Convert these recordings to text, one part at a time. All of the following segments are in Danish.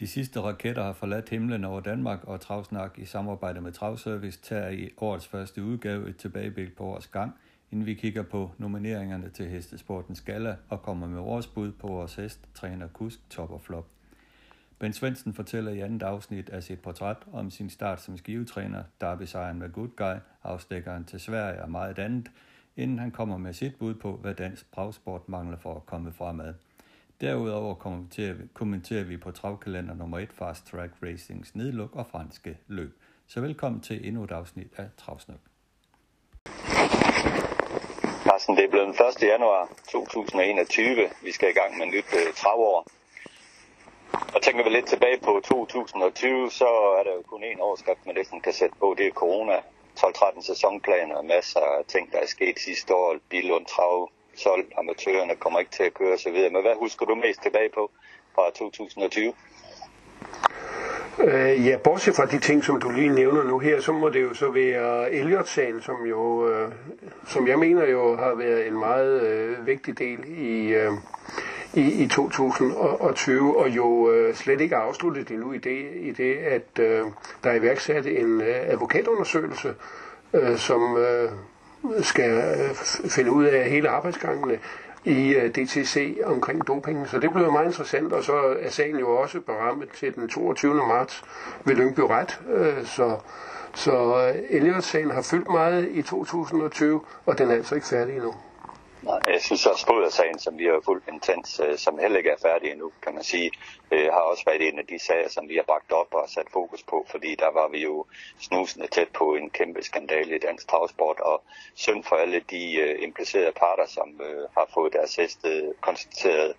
De sidste raketter har forladt himlen over Danmark, og Travsnak i samarbejde med Travservice tager i årets første udgave et tilbageblik på årets gang, inden vi kigger på nomineringerne til Hestesportens Gala og kommer med vores bud på vores hest, træner, kusk, top og flop. Ben Svendsen fortæller i andet afsnit af sit portræt om sin start som skivetræner, derby-sejren med Good Guy, afstikkeren til Sverige og meget andet, inden han kommer med sit bud på, hvad dansk bragsport mangler for at komme fremad. Derudover kommenterer vi, kommenterer vi på travkalender nummer 1 Fast Track Racings nedluk og franske løb. Så velkommen til endnu et afsnit af Travsnak. Carsten, det er blevet den 1. januar 2021. Vi skal i gang med nyt øh, travår. Og tænker vi lidt tilbage på 2020, så er der jo kun én overskrift, man næsten kan sætte på. Det er corona. 12-13 sæsonplaner, masser af ting, der er sket sidste år. Bilund Trav, solgt, amatørerne kommer ikke til at køre osv. Men hvad husker du mest tilbage på fra 2020? Øh, ja, bortset fra de ting, som du lige nævner nu her, så må det jo så være Elliot-sagen, som jo, øh, som jeg mener jo har været en meget øh, vigtig del i, øh, i, i 2020, og jo øh, slet ikke afsluttet endnu i det, i det at øh, der er iværksat en øh, advokatundersøgelse, øh, som øh, skal øh, finde ud af hele arbejdsgangene i øh, DTC omkring dopingen. Så det blev meget interessant, og så er sagen jo også berammet til den 22. marts ved Lyngby Ret. Øh, så så Elliot-sagen har fyldt meget i 2020, og den er altså ikke færdig endnu. Nej, jeg synes også sagen, som vi har fuldt intens, øh, som heller ikke er færdig endnu, kan man sige, øh, har også været en af de sager, som vi har bragt op og sat fokus på, fordi der var vi jo snusende tæt på en kæmpe skandale i dansk travsport, og synd for alle de øh, implicerede parter, som har fået deres sidste konstateret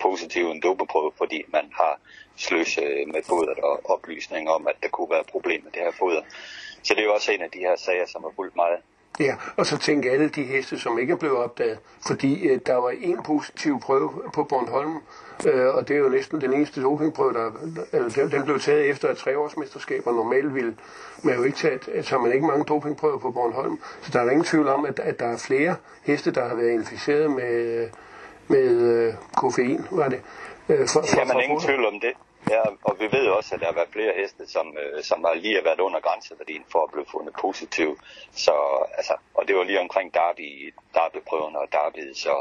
positiv en dopeprøve, fordi man har sløset med fodret og oplysning om, at der kunne være problemer med det her foder. Så det er jo også en af de her sager, som har fulgt meget Ja, og så tænke alle de heste, som ikke er blevet opdaget, fordi øh, der var en positiv prøve på Bornholm, øh, og det er jo næsten den eneste dopingprøve, der, eller den blev taget efter et treårsmesterskab, og normalt ville man jo ikke tage, så man ikke mange dopingprøver på Bornholm, så der er ingen tvivl om, at, at der er flere heste, der har været inficeret med, med øh, koffein, var det. Øh, for, for, Jamen, ingen tvivl om det. Ja, og vi ved også, at der har været flere heste, som, øh, som har lige været under grænseværdien for at blive fundet positiv. Så, altså, og det var lige omkring Derby, derbyprøven og Derby, så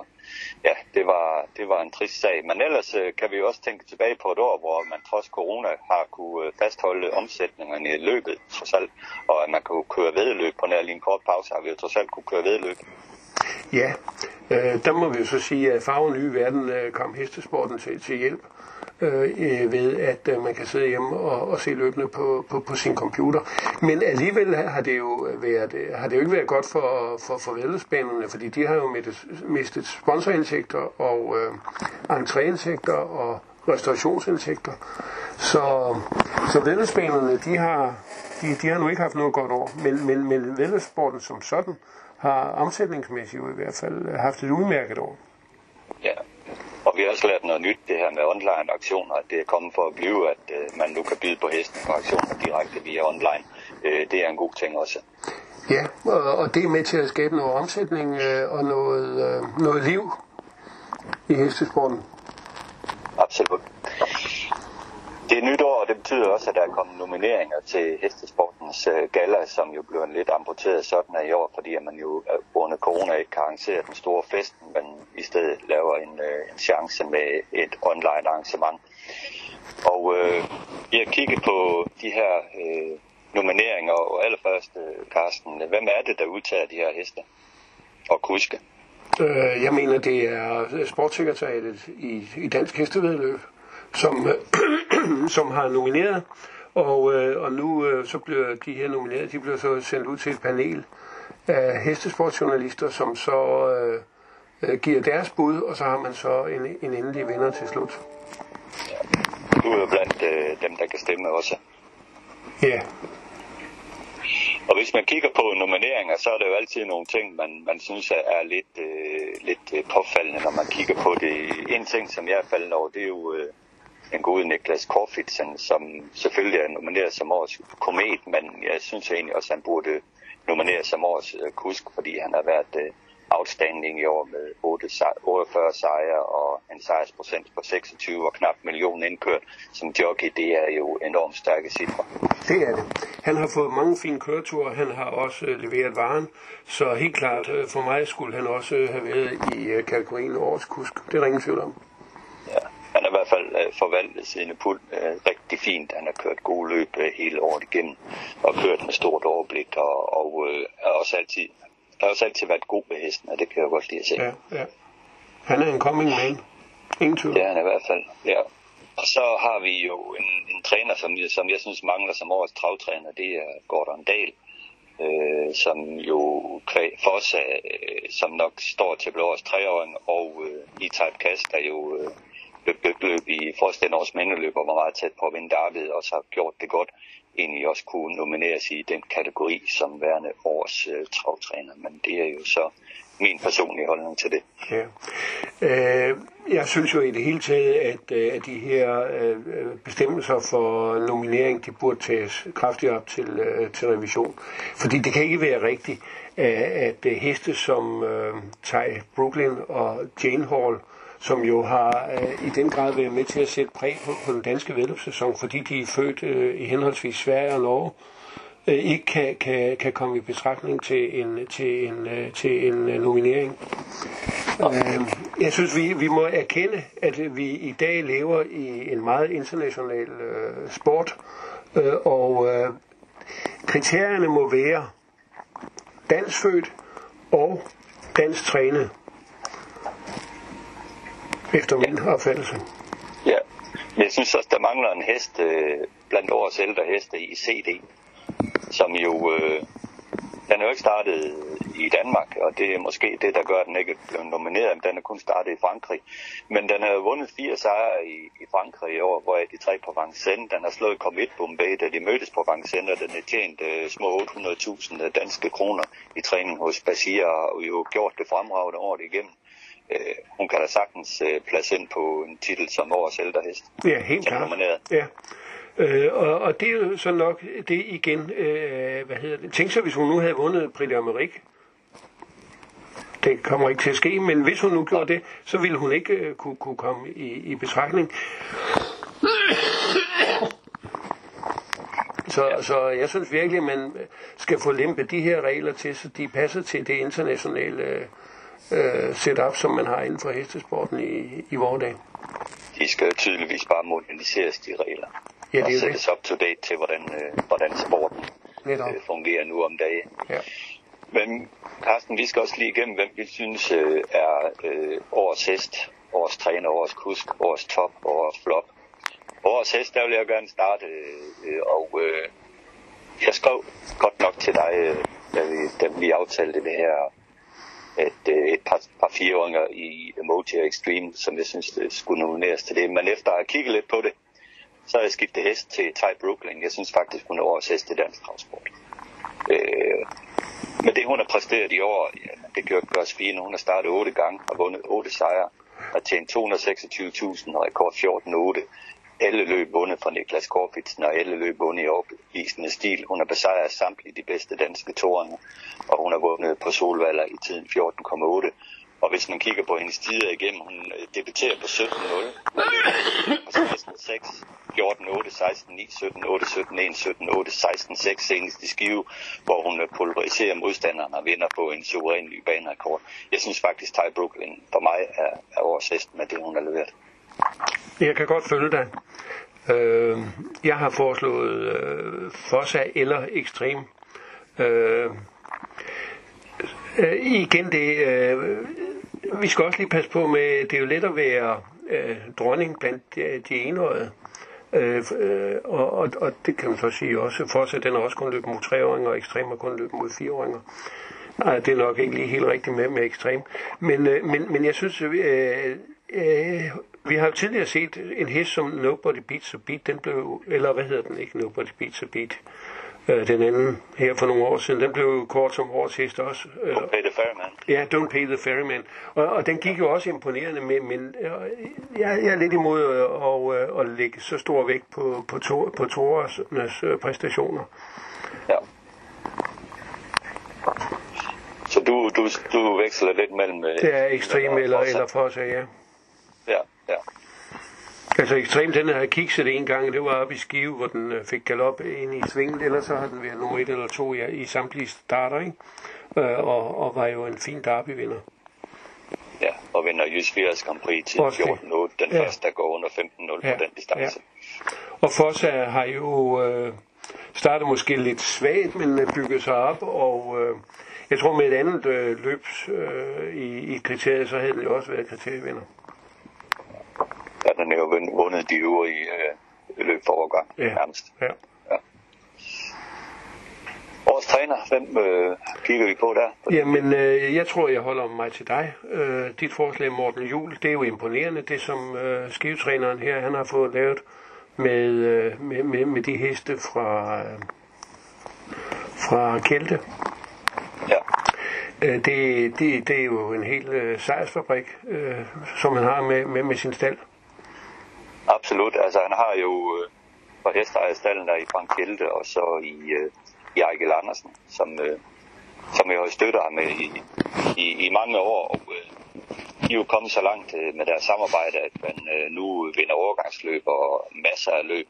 ja, det var, det var en trist sag. Men ellers øh, kan vi jo også tænke tilbage på et år, hvor man trods corona har kunne øh, fastholde omsætningerne i løbet, trods alt, og at man kunne køre vedløb på nær lige en kort pause, har vi jo trods alt kunne køre vedløb. Ja, øh, der må vi jo så sige, at farven nye verden øh, kom hestesporten til, til hjælp Øh, øh, ved, at øh, man kan sidde hjemme og, og se løbende på, på, på sin computer. Men alligevel har det jo været, har det jo ikke været godt for, for, for vedløbsbanerne, fordi de har jo mistet sponsorindtægter og øh, entréindtægter og restaurationsindtægter. Så, så vedløbsbanerne, de har, de, de har nu ikke haft noget godt år, men, men, men vedløbssporten som sådan har omsætningsmæssigt i hvert fald haft et udmærket år. Og vi har også lært noget nyt, det her med online aktioner, at det er kommet for at blive, at uh, man nu kan byde på hesten på aktioner direkte via online. Uh, det er en god ting også. Ja, og det er med til at skabe noget omsætning uh, og noget, uh, noget liv i hestesporten. Absolut. Det er nytår, og det betyder også, at der er kommet nomineringer til Hestesportens uh, gala, som jo blev en lidt amputeret sådan af i år, fordi at man jo uh, under corona ikke kan arrangere den store fest, men i stedet laver en, uh, en chance med et online arrangement. Og uh, vi har kigget på de her uh, nomineringer, og allerførst, uh, Carsten, hvem er det, der udtager de her heste og kuske? Øh, jeg mener, det er sportssekretariatet i, i Dansk Hestevedløb som, øh, som har nomineret. Og, øh, og nu øh, så bliver de her nomineret, de bliver så sendt ud til et panel af hestesportsjournalister, som så øh, øh, giver deres bud, og så har man så en, en endelig vinder til slut. Du er blandt øh, dem, der kan stemme også. Ja. Og hvis man kigger på nomineringer, så er der jo altid nogle ting, man, man synes er lidt, øh, lidt øh, påfaldende, når man kigger på det. En ting, som jeg er faldet over, det er jo øh, den gode Niklas Korfitsen, som selvfølgelig er nomineret som årets komet, men jeg synes egentlig også, at han burde nomineres som årets øh, kusk, fordi han har været øh, outstanding i år med 48 sejre og en sejrsprocent på 26 og knap million indkørt som jockey. Det er jo enormt stærke cifre. Det er det. Han har fået mange fine køreture. Han har også øh, leveret varen. Så helt klart, for mig skulle han også have været i kategorien årets kusk. Det er der ingen tvivl om. Han har i hvert fald øh, forvaltet sine pul øh, rigtig fint. Han har kørt gode løb øh, hele året igennem og kørt med stort overblik og, og øh, er også altid har også altid været god ved hesten, og det kan jeg godt lide at se. Ja, ja. Han er en coming man. Ingen tvivl. Det er han i hvert fald, ja. Og så har vi jo en, en træner, som, som jeg synes mangler som årets travtræner, det er Gordon Dahl, øh, som jo for os, øh, som nok står til blive årets treåring, og øh, i Type Kast, der jo øh, løb, løb i forreste års mandeløber og var meget tæt på at vinde David, og så har gjort det godt egentlig også kunne nomineres i den kategori som værende års øh, travtræner, men det er jo så min personlige holdning til det. Ja. Øh, jeg synes jo i det hele taget, at, øh, at de her øh, bestemmelser for nominering, de burde tages kraftigt op til, øh, til revision. Fordi det kan ikke være rigtigt, øh, at, at heste som øh, Ty Brooklyn og Jane Hall øh, som jo har øh, i den grad været med til at sætte præg på, på den danske vedløbssæson, fordi de er født øh, i henholdsvis Sverige og Norge, øh, ikke kan, kan, kan komme i betragtning til en, til en, øh, til en øh, nominering. Øh, jeg synes, vi, vi må erkende, at vi i dag lever i en meget international øh, sport, øh, og øh, kriterierne må være danskfødt og dansk trænet efter min opfattelse. Ja, jeg synes også, der mangler en hest øh, blandt årets ældre heste i CD, som jo, øh, den er jo ikke startet i Danmark, og det er måske det, der gør, at den ikke er blevet nomineret, men den er kun startet i Frankrig. Men den har vundet fire sejre i, i Frankrig i år, hvor de tre på Vincennes. Den har slået Comit Bombay, da de mødtes på Vincennes, og den har tjent øh, små 800.000 øh, danske kroner i træning hos Basia, og jo gjort det fremragende året igennem øh, hun kan da sagtens øh, plads ind på en titel som årets ældrehest. Ja, helt klart. Ja. Øh, og, og det er jo så nok det igen, øh, hvad hedder det, tænk så hvis hun nu havde vundet Prix d'Amérique, det kommer ikke til at ske, men hvis hun nu gjorde det, så ville hun ikke øh, kunne, kunne komme i, i betragtning. Så, så jeg synes virkelig, at man skal få lempet de her regler til, så de passer til det internationale øh, øh, setup, som man har inden for hestesporten i, i vores dag. De skal tydeligvis bare moderniseres, de regler. Ja, det og sættes up to date til, hvordan, øh, hvordan sporten øh, fungerer nu om dagen. Ja. Men Carsten, vi skal også lige igennem, hvem vi synes øh, er øh, årets hest, årets træner, årets kusk, årets top, årets flop. Årets hest, der vil jeg gerne starte, øh, og øh, jeg skrev godt nok til dig, øh, da, vi, da vi aftalte det her et, øh, et par, par fireåringer i Emoji Extreme, som jeg synes det skulle nomineres til det. Men efter at have kigget lidt på det, så har jeg skiftet hest til Ty Brooklyn. Jeg synes faktisk, hun er årets hest i dansk transport. Øh, men det, hun har præsteret i år, ja, det gør, gør os fint. Hun har startet otte gange og vundet otte sejre. Har tjent 226.000 og rekord 14.8 alle løb vundet fra Niklas Korfitsen, og alle løb vundet i overbevisende stil. Hun har besejret samtlige de bedste danske toerne, og hun har vundet på Solvalder i tiden 14,8. Og hvis man kigger på hendes tider igennem, hun øh, debuterer på 17-0, 16-6, 14-8, 16-9, 17-8, 17-1, 17-8, 16-6 senest i skive, hvor hun øh, pulveriserer modstanderen og vinder på en suveræn ny banerekord. Jeg synes faktisk, Ty Brooklyn for mig er, er årets med det, hun har leveret. Jeg kan godt følge dig. Øh, jeg har foreslået øh, Fossa eller Ekstrem. Øh, øh, igen det, øh, vi skal også lige passe på med, det er jo let at være øh, dronning blandt de, de enårede. Øh, øh, og, og, og det kan man så sige også. Fortsat, den har også kun løbet mod treåringer, og ekstrem har kun løbet mod fireåringer. Nej, det er nok ikke lige helt rigtigt med med ekstrem. Men, øh, men, men jeg synes, øh, øh, vi har jo tidligere set en hest som Nobody Beats a Beat, den blev, eller hvad hedder den ikke, Nobody Beats a Beat, øh, den anden her for nogle år siden, den blev kort som årets hest også. Øh, Don't pay the ferryman. Ja, Don't Pay the Ferryman. Og, og den gik jo også imponerende med, men øh, jeg, jeg er lidt imod at, at, at lægge så stor vægt på, på, to, på Torres øh, præstationer. Ja. Så du, du, du veksler lidt mellem... øh, Det er ekstrem eller, eller for sig, ja. Ja, ja. Altså ekstrem, den har kikset en gang, det var oppe i Skive, hvor den øh, fik galop ind i svinget, ellers så har den været nummer et eller to i, i samtlige starter, ikke? Øh, og, og var jo en fin derbyvinder. Ja, og vinder Jysk 80 Grand Prix til Også det. 14-8. Den Ja. første, der går under 15-0 Ja, på den distance. Og Fossa har jo øh, startet måske lidt svagt, men øh, bygget sig op, og øh, jeg tror med et andet øh, løb øh, i, i kriteriet, så havde jo også været kriterievinder. Ja, er jo vund- vundet de øvrige øh, løb for overgang Ja. nærmest. Ja. Årets træner, hvem øh, kigger vi på der? Jamen, øh, jeg tror, jeg holder mig til dig. Øh, dit forslag, Morten Jul, det er jo imponerende, det som øh, skivetræneren her, han har fået lavet med, øh, med, med, med de heste fra, øh, fra Kjelte. Ja, Øh, det, det, det er jo en hel øh, sejrsfabrik, øh, som han har med, med, med sin stald absolut. Altså, han har jo øh, fra hesteejerstallen der i Frank Hjelte og så i, øh, i Ejkel Andersen, som, øh, som jeg har støttet ham med i, i, i mange år. Og, øh, de er jo kommet så langt øh, med deres samarbejde, at man øh, nu vinder overgangsløb og masser af løb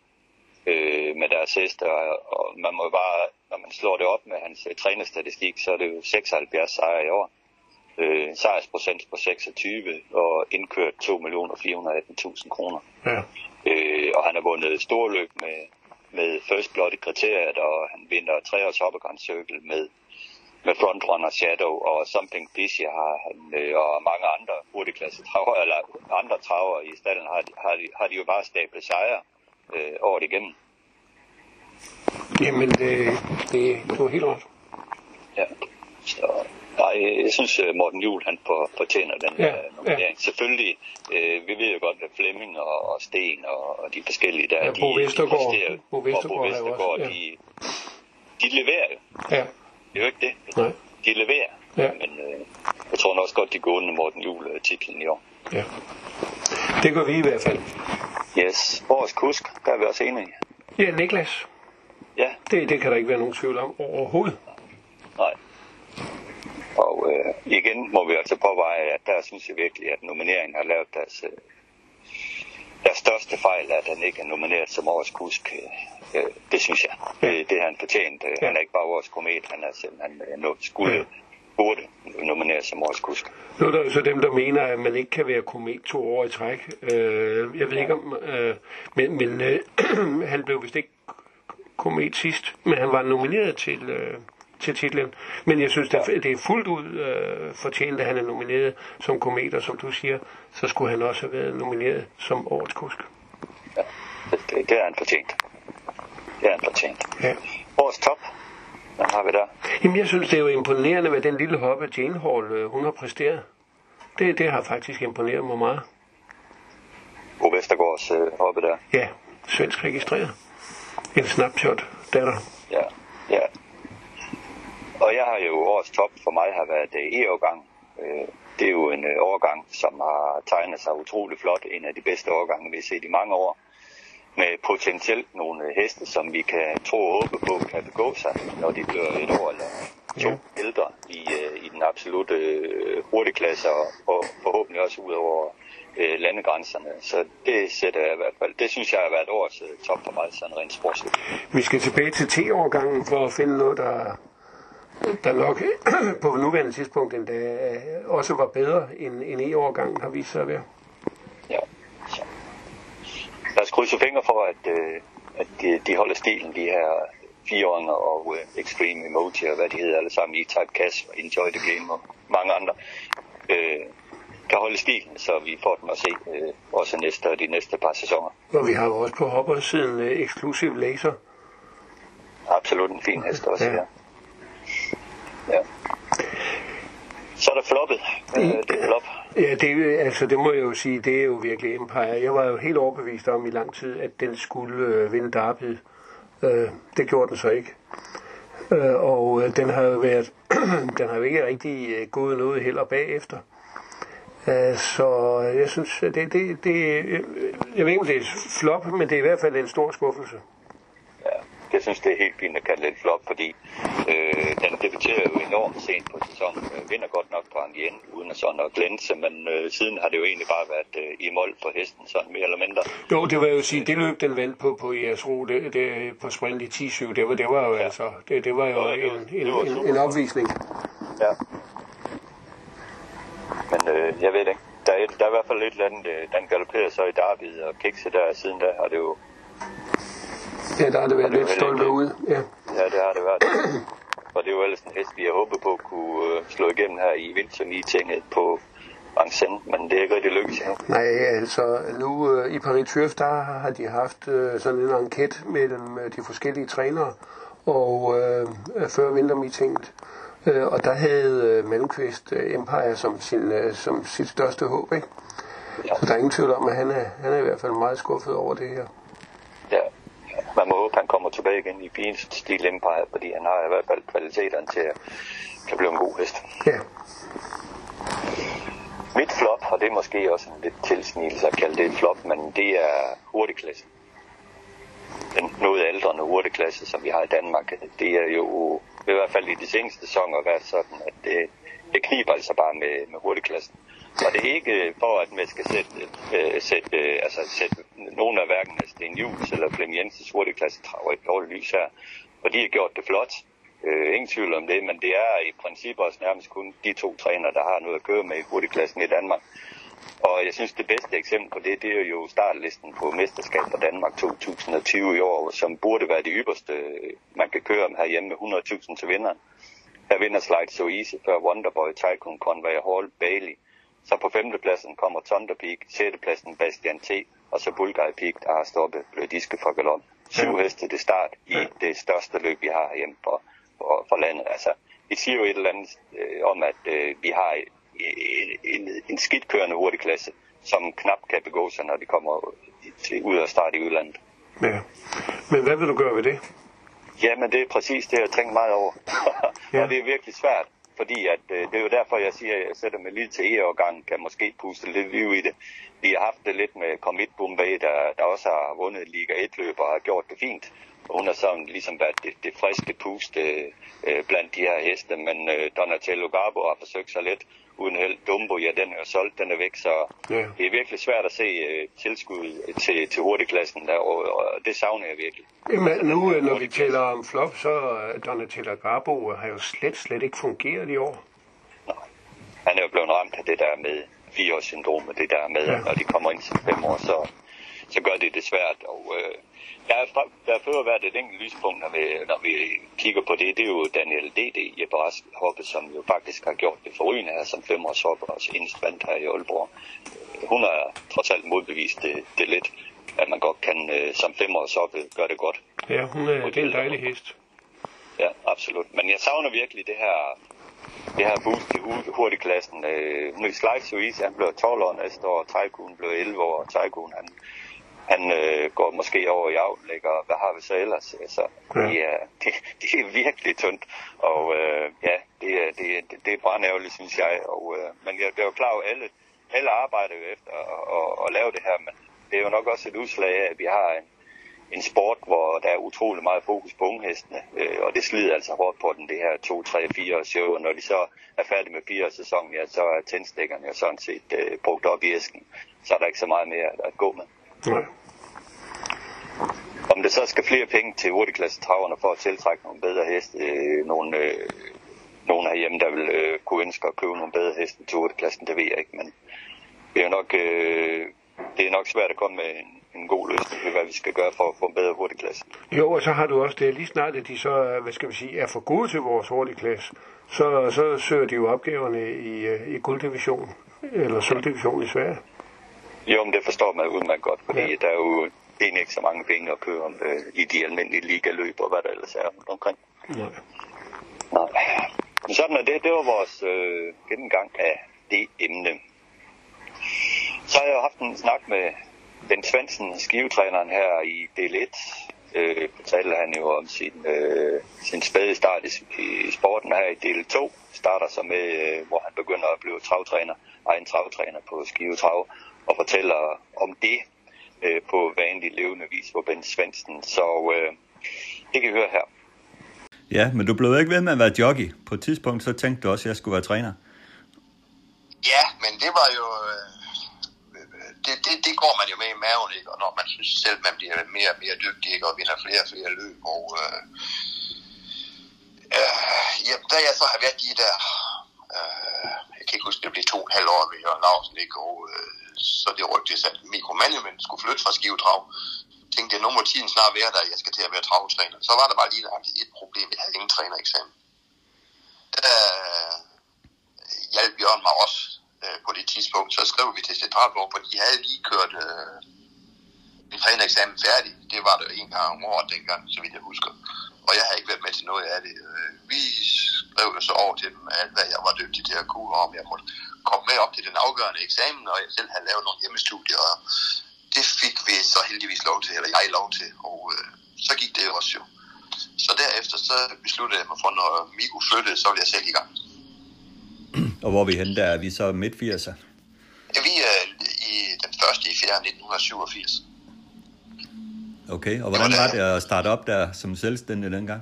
øh, med deres heste. Og, og man må bare, når man slår det op med hans øh, trænerstatistik, så er det jo 76 sejre i år. Øh, sejrsprocent på 26 og indkørt 2.418.000 kroner. Ja. Øh, og han har vundet store løb med, med First Blood i kriteriet, og han vinder treårs Hoppegrand Circle med, med Frontrunner Shadow, og Something Fishy har han, øh, og mange andre hurtigklasse traver, eller andre traver i stallen, har, har, de, har de jo bare stablet sejre øh, året igennem. Jamen, det, det, det var helt ret. Ja. Så, nej, jeg synes, øh, Morten Juhl han for, fortjener den Ja, ja, nominering. Ja. Selvfølgelig, øh, vi ved jo godt, at Flemming og, og Sten og, og de forskellige der, Ja, de, Bo Vestergaard. de Bo og Vestergaard Bo er jo Vestergaard, ja. de, de leverer jo. Ja, Det er jo ikke det. nej. De leverer. Ja. Men øh, jeg tror nok også godt, de går under Morten Juhl øh, titlen i år. Ja. Det gør vi i hvert fald. Yes. Årets kusk, der er vi også enige. Ja, Niklas. Ja, Det, det kan der ikke være nogen tvivl om overhovedet. nej. Og øh, igen må vi altså påveje, at der synes jeg virkelig, at nomineringen har lavet deres, øh, deres største fejl, at han ikke er nomineret som årets kusk. Øh, det synes jeg. Ja. Det, det har han fortjent. Øh, Ja. Han er ikke bare årets komet, han er simpelthen øh, skulle, Ja. burde nomineret som årets kusk. Nu er der jo så dem, der mener, at man ikke kan være komet to år i træk. Øh, jeg ved ikke om... Øh, men men øh, han blev vist ikke komet sidst, men han var nomineret til, øh, til titlen. Men jeg synes, det er, fuldt ud øh, fortjent, at han er nomineret som komet, og som du siger, så skulle han også have været nomineret som årets kusk. Ja. Det, det, er han fortjent. Det er han fortjent. Ja. Årets top, hvad har vi der? Jamen, jeg synes, det er jo imponerende, hvad den lille hoppe Jane Hall, øh, hun har præsteret. Det, det har faktisk imponeret mig meget. Bo Vestergaards øh, hoppe der. Ja, svensk registreret. En snapshot, datter. Ja. Og jeg har jo årets top for mig har været øh, E-årgang. Øh, det er jo en øh, årgang, som har tegnet sig utrolig flot. En af de bedste årgange, vi har set i mange år. Med potentielt nogle heste, som vi kan tro og håbe på, kan begå sig, når de bliver et år eller to Ja. ældre i, i den absolute øh, hurtigklasse, og, og forhåbentlig også ud over øh, landegrænserne. Så det sætter jeg i hvert fald. Det synes jeg har været årets top for mig, sådan rent sportsligt. Vi skal tilbage til T-årgangen for at finde noget, der, der nok på nuværende tidspunkt endda øh, også var bedre end, end E-årgangen har vist sig at være. Ja. Så. Lad os krydse fingre for, at, øh, at de, de holder stilen, de her fireåringer og øh, Extreme Emoji og hvad de hedder alle sammen, E-Type Cash og Enjoy the Game og mange andre, øh, kan holde stilen, så vi får dem at se øh, også næste og de næste par sæsoner. Og vi har jo også på hoppersiden øh, eksklusiv laser. Absolut en fin hest også, Ja. ja. Ja. Så er der floppet. Øh, det er flop. Ja, det, altså, det må jeg jo sige, det er jo virkelig Empire. Jeg var jo helt overbevist om i lang tid, at den skulle øh, vinde Derby. Øh, det gjorde den så ikke. Øh, og øh, den har jo været, den har jo ikke rigtig øh, gået noget heller bagefter. Øh, så jeg synes, det, det, det, jeg ved ikke, om det er flop, men det er i hvert fald en stor skuffelse. Jeg synes, det er helt fint at kalde det et flop, fordi øh, den debuterer jo enormt sent på sæsonen. Øh, vinder godt nok på Angien, uden at sådan at glænse, men øh, siden har det jo egentlig bare været øh, i mål for hesten, sådan mere eller mindre. Jo, det var jo sige, det løb den vandt på på ISRO, det, det, på sprint i 10-7, det var, det var jo ja. altså, det, det var jo Ja, en, det var en, en, en opvisning. Ja. Men øh, jeg ved det ikke. Der er, der er i hvert fald lidt andet, øh, den galopperer så i Darby og Kikse der siden der har det jo, Ja, der har det været det lidt stolpe heller ud. Ja. ja det har det været. Og det er jo ellers en hest, vi har håbet på kunne øh, slå igennem her i vintermeetinget på Vincennes, men det er ikke rigtig lykkedes endnu. Nej, altså nu øh, i Paris Turf, der har de haft øh, sådan en enquete mellem øh, de forskellige trænere og øh, øh, før vintermeetinget. Øh, og der havde øh, Malmqvist øh, Empire som, sin, øh, som sit største håb, ikke? Ja. Så der er ingen tvivl om, at han er, han er i hvert fald meget skuffet over det her. Man må håbe, han kommer tilbage igen i pigens stil Empire, fordi han har i hvert fald kvaliteterne til at kan blive en god hest. Ja, Mit flop, og det er måske også en lidt tilsnigelse at kalde det et flop, men det er hurtigklassen. Den noget aldrende hurtigklasse, som vi har i Danmark, det er jo i hvert fald i de seneste sæsoner været sådan, at det, det kniber altså bare med, med hurtigklassen. Og det er ikke øh, for, at man skal sætte, øh, sætte, øh, altså sætte nogen af hverken af Sten Jules eller Flem Jensens hurtigklasse traver et dårligt lys her. For de har gjort det flot. Øh, ingen tvivl om det, men det er i princippet også nærmest kun de to trænere, der har noget at køre med i hurtigklassen i Danmark. Og jeg synes, det bedste eksempel på det, det er jo startlisten på mesterskab for Danmark 2020 i år, som burde være det ypperste, øh, man kan køre om herhjemme med 100.000 til vinderen. Her vinder Slide So Easy før Wonderboy, Tycoon, Conway Hall, Bailey. Så på femtepladsen kommer Thunder Peak, sjettepladsen Bastian T. Og så Bulgari Peak, der har stoppet Blød Diske for galop. Syv heste til start i det største løb, vi har herhjemme for, for, for landet. Altså, det siger jo et eller andet øh, om, at øh, vi har en, en, en skidtkørende hurtigklasse, som knap kan begå sig, når de kommer til, ud og starte i udlandet. ja. Men hvad vil du gøre ved det? Jamen, det er præcis det, jeg tænker meget over. Ja. og det er virkelig svært, fordi at, øh, det er jo derfor, jeg siger, at jeg sætter mig lige til E-årgangen, kan måske puste lidt liv i det. Vi har haft det lidt med Commit Bombay, der, der også har vundet Liga 1-løb og har gjort det fint. Og hun har sådan ligesom været det, det friske puste øh, øh, blandt de her heste, men øh, Donatello Garbo har forsøgt sig lidt uden held. Dumbo, ja, den er solgt, den er væk, så Ja. det er virkelig svært at se øh, tilskud til, til hurtigklassen der, og, og det savner jeg virkelig. Jamen, nu øh, når vi taler om flop, så øh, Donatella Garbo har jo slet, slet ikke fungeret i år. han er jo blevet ramt af det der med fireårssyndromet, det der med, Ja. når de kommer ind som fem år, så, så gør det det svært. Og øh, der er, der har før været et enkelt lyspunkt, når vi, når vi kigger på det, det er jo Daniel D.D. Jeppe Hoppe, som jo faktisk har gjort det forrygende her som femårshoppe, og senest vandt her i Aalborg. Hun har trods alt modbevist det, det lidt, at man godt kan øh, som femårshoppe gøre det godt. Ja, hun er, det er en dejlig hest. Ja, absolut. Men jeg savner virkelig det her, det her boost i hu- hurtigklassen. Øh, Slide So Easy, han blev 12 år næste år, Tycoon blev 11 år, og Tycoon, han, han øh, går måske over i aflæg, og hvad har vi så ellers? Altså, Ja. det, er, det, det er virkelig tyndt, og øh, ja, det er, det, er- det, er brændærgerligt, synes jeg. Og, øh, men jeg, jeg er jo klar over, at alle, alle arbejder jo efter at, at, at lave det her, men det er jo nok også et udslag af, at vi har en, en sport, hvor der er utrolig meget fokus på unghestene, øh, og det slider altså hårdt på den, det her 2, 3, 4 show, og når de så er færdige med fire sæsonen, ja, så er tændstikkerne jo sådan set øh, brugt op i æsken, så er der ikke så meget mere at gå med. Nej. Om det så skal flere penge til hurtigklasse traverne for at tiltrække nogle bedre heste, øh, nogle, øh, nogle herhjemme, der vil øh, kunne ønske at købe nogle bedre heste til hurtigklassen, det ved jeg ikke, men det er nok, øh, det er nok svært at komme med en, en god løsning på, hvad vi skal gøre for at få en bedre hurtigklasse. Jo, og så har du også det, lige snart at de så, øh, hvad skal vi sige, er for gode til vores hurtigklasse, så, så søger de jo opgaverne i, øh, i gulddivisionen, eller sølvdivisionen i Sverige. Jo, men det forstår man udmærket godt, fordi Ja. ja. der er jo egentlig ikke så mange penge at køre om øh, i de almindelige ligaløb og hvad der ellers er rundt omkring. Nej. Nej. Men sådan er det. Det var vores øh, gennemgang af det emne. Så har jeg jo haft en snak med Ben Svendsen, skivetræneren her i del 1. Øh, fortalte han jo om sin, øh, sin spæde start i, i sporten her i del 2. Starter så med, øh, hvor han begynder at blive travtræner, egen travtræner på Skive Trav, og fortæller om det øh, på vanlig levende vis for Ben Svendsen. Så øh, det kan I høre her. Ja, men du blev ikke ved med at være jockey. På et tidspunkt så tænkte du også, at jeg skulle være træner. Ja, men det var jo... Øh, det, det, det går man jo med i maven, ikke? Og når man synes selv, man bliver mere og mere dygtig, ikke? Og vinder flere og flere løb. Og, øh, øh, ja, da jeg så har været de der... Øh, jeg kan ikke huske, det blev to og en halv år ved Jørgen Larsen, ikke? Og øh, så det rygtes, at mikromanagement skulle flytte fra Skivetrav. Jeg tænkte jeg, nu må tiden snart være der, jeg skal til at være travtræner. Så var der bare lige et problem, jeg havde ingen trænereksamen. Der øh, hjalp Jørgen mig også øh, på det tidspunkt. Så skrev vi til Centralborg, for de havde lige kørt øh, en trænereksamen færdig. Det var der en gang om året dengang, så vidt jeg husker. Og jeg havde ikke været med til noget af det. Øh, vi skrev jo så over til dem, alt hvad jeg var dygtig til at kunne, og om jeg måtte komme med op til den afgørende eksamen, og jeg selv havde lavet nogle hjemmestudier. Og det fik vi så heldigvis lov til, eller jeg lov til, og øh, så gik det også jo. Så derefter så besluttede jeg mig for, når Miku flyttede, så ville jeg selv i gang. Og hvor er vi henne der? Er vi så midt 80'er? Ja, vi er i den første i 4. 1987. Okay, og hvordan var det at starte op der som selvstændig dengang?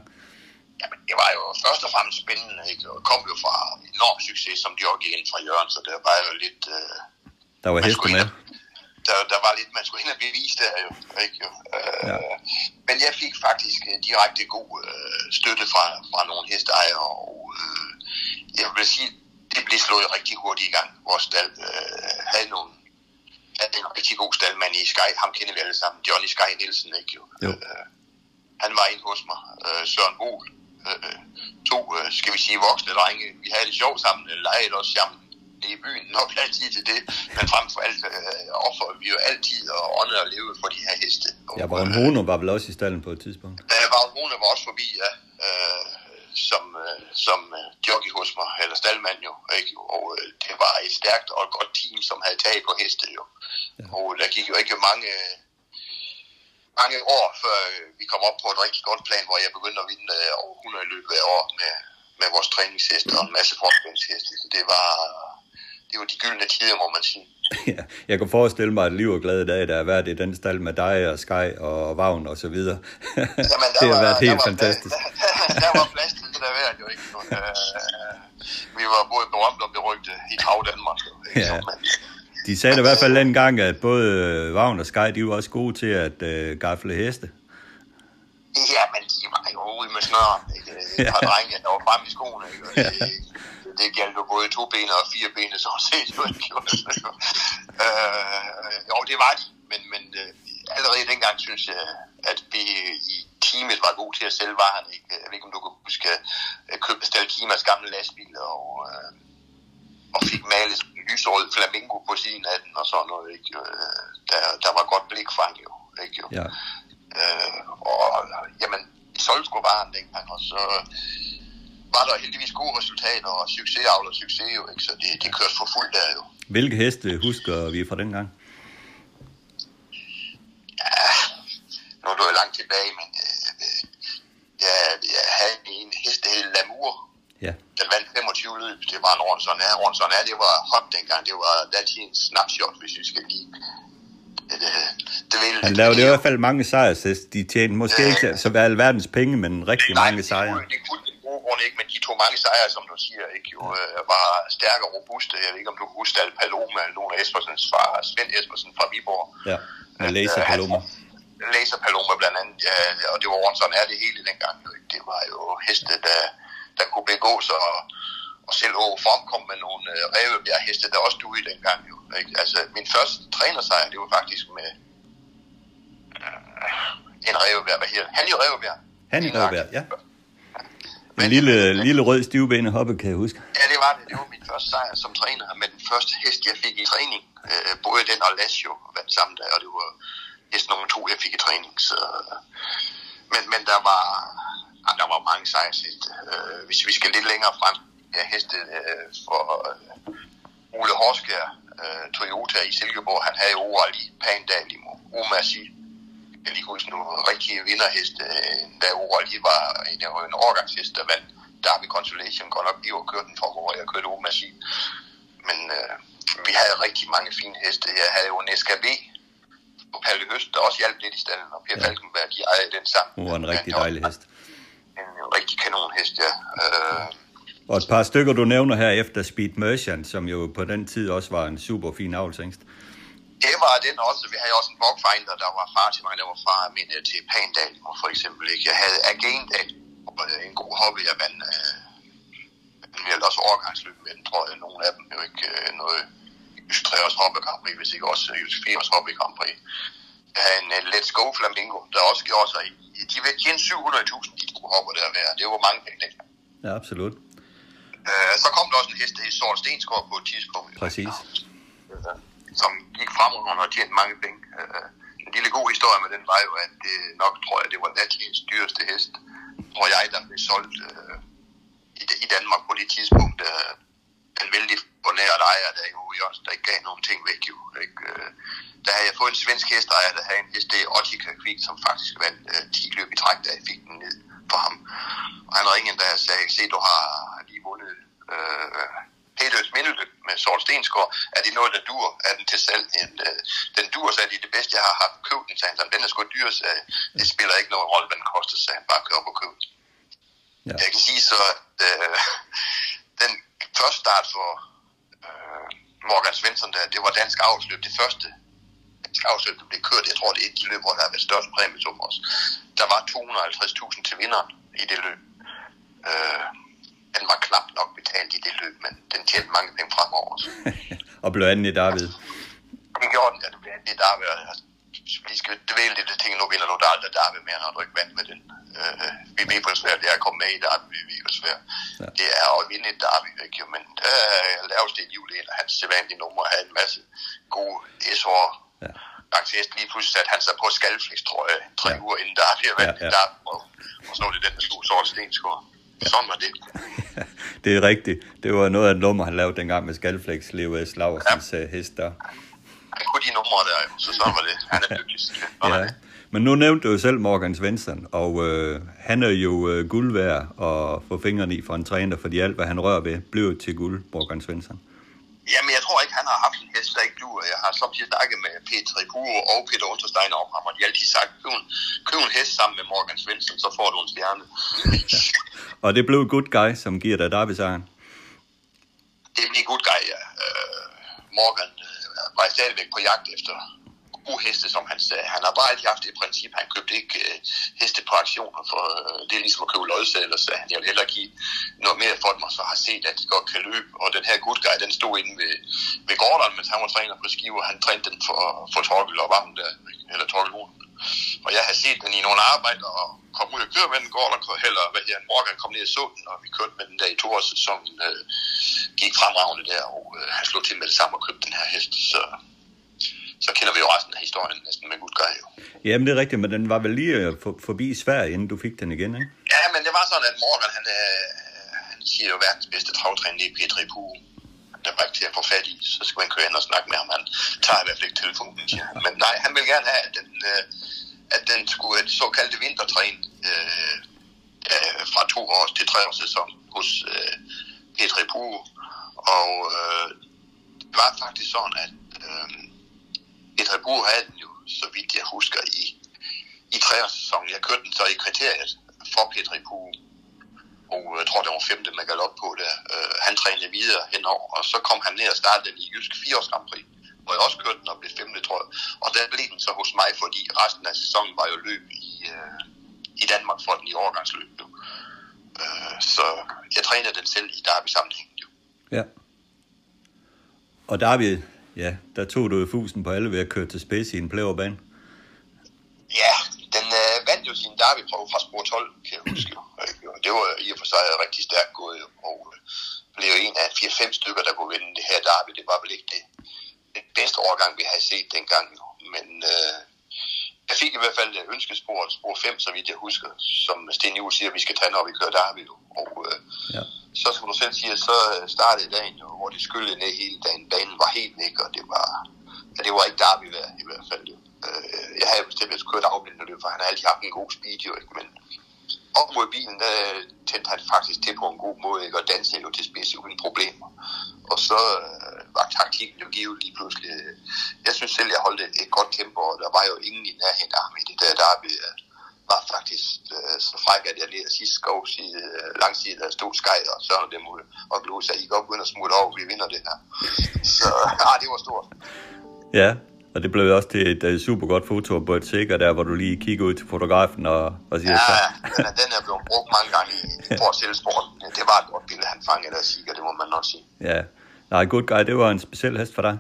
Jamen, det var jo først og fremmest spændende, ikke? Og kom jo fra enorm succes, som de også gik ind fra Jørgen, så det var jo lidt... Øh, der var heste med? Der, der var lidt, man skulle ind og bevise der jo, ikke jo. Øh, ja. Men jeg fik faktisk direkte god øh, støtte fra, fra nogle hesteejere, og øh, jeg vil sige, det blev slået rigtig hurtigt i gang. Vores stald øh, havde nogle havde en rigtig god staldmand i Sky. Ham kender vi alle sammen. Johnny Sky Nielsen, ikke jo? jo. Øh, han var inde hos mig. Øh, Søren Bol. Øh, to, øh, skal vi sige, voksne drenge. Vi havde det sjovt sammen. Legede os sammen i byen. Nok altid til det. Men frem for alt øh, offer vi jo altid og åndede og levede for de her heste. Og, ja, Vagn Hono var vel også i stallen på et tidspunkt? Ja, Vagn Hono var også forbi, ja. Øh, som, øh, som øh, jockey hos mig, eller staldmand jo, ikke? og øh, det var et stærkt og et godt team, som havde taget på heste jo. Ja. Og der gik jo ikke mange, mange år, før vi kom op på et rigtig godt plan, hvor jeg begyndte at vinde over 100 løb hver år med, med vores træningsheste og en masse forskningsheste. Så det var, det var de gyldne tider, må man sige. Ja, jeg kan forestille mig, at liv og glade dage, der har været i den stald med dig og Sky og Vagn og så videre. Jamen, det har var, været helt der var, fantastisk. Der, der, der var plads til det der værd, jo ikke. Øh, vi var både berømt og berygte i Trav Danmark. Jo, ikke? Ja. Så, men, De sagde i hvert fald dengang, at både Vagn og Sky, de var også gode til at øh, gafle heste. Ja, men de var jo ude med snøren. Et par Ja. drenge, der var fremme i skoene. Ikke? Det, det galt jo både to ben og fire ben, så set jo ikke. Øh, jo, det var de, men, men øh, allerede dengang synes jeg, at vi i teamet var gode til at sælge varen. Ikke? Jeg ved ikke, om du kan huske øh, købe Stal Kimas gamle lastbil, og, øh, og fik malet lyserød flamingo på siden af den og sådan noget. Ikke? Øh, Der, der var godt blikfang jo. Ikke? jo. Ja. Øh, og jamen, vi solgte sgu varen dengang, og så var der heldigvis gode resultater, og succes avler succes jo, ikke? så det, det kørte for fuldt der jo. Hvilke heste husker vi fra dengang? Ja, nu er du jo langt tilbage, men øh, jeg, jeg havde en hest, der hed Lamour. Ja. Den vandt 25 løb. Det var en Ronson er. Ronson er, det var hot dengang. Det var datidens snapshot, hvis vi skal lige... Det, det, det ville, Han lavede i hvert fald mange sejrshest. De tjente måske Ja. ikke så alverdens penge, men rigtig mange det sejre. kunne- Det kunne den gode grund ikke, men de tog mange sejre, som du siger, ikke? Jo, øh, var stærke og robuste. Jeg ved ikke, om du kan huske Al Paloma, af Espersens far, Svend Espersen fra Viborg. Ja, laser Øh, han- paloma. Laser Paloma blandt andet, ja, og det var rundt sådan er det hele dengang. Jo, ikke? Det var jo heste, der, der kunne begå sig, og, og selv Åge Form kom med nogle øh, rævebjerg heste, der også duede dengang. Jo, ikke? Altså, min første trænersejr, det var faktisk med øh, en rævebjerg, hvad hedder? Han jo rævebjerg. Han i Rødberg, ja. En lille, lille rød stivbenet hoppe, kan jeg huske. Ja, det var det. Det var min første sejr som træner med den første hest, jeg fik i træning. Øh, både den og Lazio vandt samme dag, og det var hest nummer to, jeg fik i træning. Så, men, men der var, ja, der var mange sejrsheste. Øh, hvis vi skal lidt længere frem, ja, heste øh, for øh, Ole Horskær, øh, Toyota i Silkeborg, han havde jo i Pandal i Omasi. Jeg lige huske nogle rigtige vinderheste, øh, da OL var en, en årgangshest, der vandt Derby Consolation. Godt nok, vi var kørt den for, hvor jeg kørte Omasi. Men øh, vi havde rigtig mange fine heste. Jeg havde jo en SKB på Palle Høst, der også hjalp lidt i stallen, og Per ja. Falkenberg, de ejede den sammen. Hun var en rigtig dejlig hest. En, rigtig kanonhest, ja. Øh, og et par stykker, du nævner her efter Speed Merchant, som jo på den tid også var en super fin avlsængst. Det var den også. Vi havde også en Bogfinder, der var far til mig, der var far min til Pandal, for eksempel. Ikke? Jeg havde Agendal, en god hobby, jeg vandt øh, vi havde også overgangsløb med den, tror jeg. Nogle af dem jo ikke øh, noget Jysk 3 års hobby Grand Prix, hvis ikke også Jysk 4 års hobby Grand Prix. Havde en Let's Go Flamingo, der også gjorde sig i. De vil tjene 700.000, de skulle hoppe der være. Det var mange penge, Ja, absolut. Øh, så kom der også en hest, der hed Sort Stensgaard på et tidspunkt. Præcis. Øh, som gik fremad og tjente mange penge. Øh, en lille god historie med den var jo, at det nok, tror jeg, det var Natlins dyreste hest, tror jeg, der blev solgt øh, i, i Danmark på det tidspunkt. Øh, en vældig bonært ejer, der jo også, der ikke gav nogen ting væk. Jo, ikke? Øh, der havde jeg fået en svensk hestejer, der havde en hest, det Ottika Kvik, som faktisk vandt øh, 10 løb i træk, da jeg fik den ned for ham. Og han ringede, da jeg sagde, se, du har lige vundet øh, Heløs Mindeløb med Sort Stensgaard. Er det noget, der dur? Er den til salg? En, øh, den dur, så er det bedste, jeg har haft købt den, sagde han. Den er sgu dyr, så det spiller ikke nogen rolle, hvad den koster, så han bare kører op og købe Ja. Jeg kan sige så, at øh, den første start for øh, Morgan Svensson, der, det var dansk afsløb. Det første dansk afsløb, der blev kørt. Jeg tror, det er et løb, hvor der har været størst præmiesum også. Der var 250.000 til vinderen i det løb. Øh, den var knap nok betalt i det løb, men den tjente mange penge fremover og blev anden i David. Det gjorde den, ja, det blev anden i David. Vi skal dvæle lidt af ting, nu vinder du aldrig David mere, når du ikke vandt med den. Øh, vi ved, hvor svært det er at komme med i Derby. Vi hvor svært ja. det er at vinde et Derby. Ikke? Men der øh, laves det Julian, og hans sædvanlige nummer havde en masse gode S-år. Ja. Faktisk lige pludselig satte han sig på skalflix, tror jeg, tre ja. uger inden Derby og vandt ja, ja. Derby. Og, og så det den, der stod sort stenskår. Sådan var det. det er rigtigt. Det var noget af et nummer, han lavede dengang med Skalflex, Leo S. Laursens ja. hest der. De numre der, så sådan var det. Han er dygtig. ja. Det. Men nu nævnte du jo selv Morgan Svensson, og øh, han er jo øh, guld værd at få fingrene i for en træner, fordi alt, hvad han rører ved, bliver til guld, Morgan Svensson. Jamen, jeg tror ikke, han har haft en hest, der ikke duer. Jeg har samtidig snakket med Peter Puro og Peter Unterstein om ham, og de har altid sagt, køb en, køb en hest sammen med Morgan Svensson, så får du en stjerne. ja. Og det blev Good Guy, som giver dig derby-sejren? Det blev Good Guy, ja. Uh, Morgan var jeg stadigvæk på jagt efter gode heste, som han sagde. Han har bare altid haft det princip, han købte ikke øh, heste på aktioner, for øh, det er ligesom at købe lodsedler, så han jeg vil hellere give noget mere for dem, og så har set, at de godt kan løbe. Og den her good guy, den stod inde ved, ved Gordon, mens han var træner på skive, og han trænede den for, for Torkel og Varm der, eller Torkel og jeg har set den i nogle arbejder, og kom ud og køre med den, Gordon, eller hvad her, Morgan kom ned og så den, og vi kørte med den der i to år sæsonen, øh, gik fremragende der, og øh, han slog til med det samme og købte den her hest, så så kender vi jo resten af historien næsten med Gudgrej jo. Jamen det er rigtigt, men den var vel lige øh, for, forbi Sverige, inden du fik den igen, ikke? Ja, men det var sådan, at Morgan, han, øh, han siger jo verdens bedste travtræner i Petri Pue. Der var ikke til at få fat i, så skal man køre ind og snakke med ham. Han tager i hvert fald ikke telefonen, siger han. Men nej, han vil gerne have, at den, øh, at den skulle et såkaldte vintertræn øh, øh, fra to års til tre års sæson hos øh, Petri Pue. Og øh, det var faktisk sådan, at øh, Petri Bur havde den jo, så vidt jeg husker, i, i tre års sæson. Jeg kørte den så i kriteriet for Petri Bur. Og jeg tror, det var femte med galop på det. Uh, han trænede videre henover, og så kom han ned og startede den i Jysk 4 års Grand Prix, hvor jeg også kørte den og blev femte, tror jeg. Og der blev den så hos mig, fordi resten af sæsonen var jo løb i, uh, i Danmark for den i overgangsløb. Jo. Uh, så jeg trænede den selv i Derby sammenhæng. Jo. Ja. Og Derby, Ja, der tog du jo fusen på alle ved at køre til Space i en plæverbane. Ja, den øh, vandt jo sin derbyprøve fra spor 12, kan jeg huske. Det var i og for sig rigtig stærkt gået, og øh, blev en af 4-5 stykker, der kunne vinde det her derby. Det var vel ikke det, det bedste overgang, vi havde set dengang. Men øh, jeg fik i hvert fald ønskespor, spor 5, så vidt jeg husker, som Sten Juhl siger, vi skal tage, når vi kører derby. Og øh, ja. så som du selv siger, så startede dagen hvor det skyllede ned hele dagen. Banen var helt væk, og det var, ja, det var ikke værd i hvert fald. Øh, jeg havde bestemt, at jeg skulle køre afblindende løb, for han har altid haft en god speed, jo, ikke? men op mod bilen, øh, der tændte han faktisk til på en god måde, ikke? og dansede jo til spids uden problemer. Og så øh, var taktikken jo givet lige pludselig. Øh, jeg synes selv, jeg holdt et, et godt tempo, og der var jo ingen i nærheden af ham i det der derby. Øh, var faktisk øh, så fræk, at jeg lige sidst skov side, øh, lang side, der stod Sky og Søren dem ud og Glose, sig, I går begynde at smutte over, vi vinder det her. Så ah, det var stort. Ja, og det blev også til et uh, super godt foto på et sikker der, hvor du lige kigger ud til fotografen og, og siger ja. Ja, den er blevet brugt mange gange i, for at sælge sporten. Det var et godt billede, han fangede der sikker, det må man nok sige. Ja, nej, Good Guy, det var en speciel hest for dig.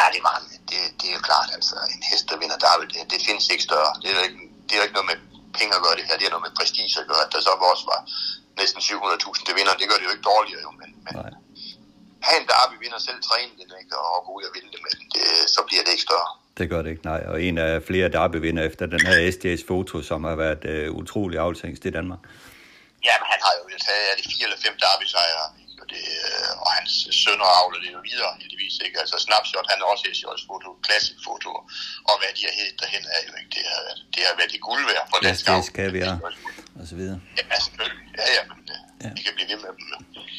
Ja, det var det, det er jo klart, altså en hest, der vinder Derby, det, det findes ikke større. Det er jo ikke, det er jo ikke noget med penge at gøre det her, det er noget med prestige at gøre, at der så også var næsten 700.000 til vinder, det gør det jo ikke dårligere jo, men, men Nej. Have en derby vinder selv træne den, ikke, og gå ud og vinde det med den, det, så bliver det ikke større. Det gør det ikke, nej. Og en af flere derbyvinder efter den her SD's foto, som har været uh, utrolig afsængst i Danmark. Ja, men han har jo taget er det fire eller fem derby sejre, og, det, øh, og hans sønner avler det jo videre, heldigvis. Ikke? Altså Snapshot, han er også SJ's foto, classic foto, og hvad de har heddet derhen er jo ikke, det har, det har været det guld værd for dansk SD's kaviar og så videre. Ja, selvfølgelig. Ja, ja, men ja. Ja. vi kan blive ved med dem.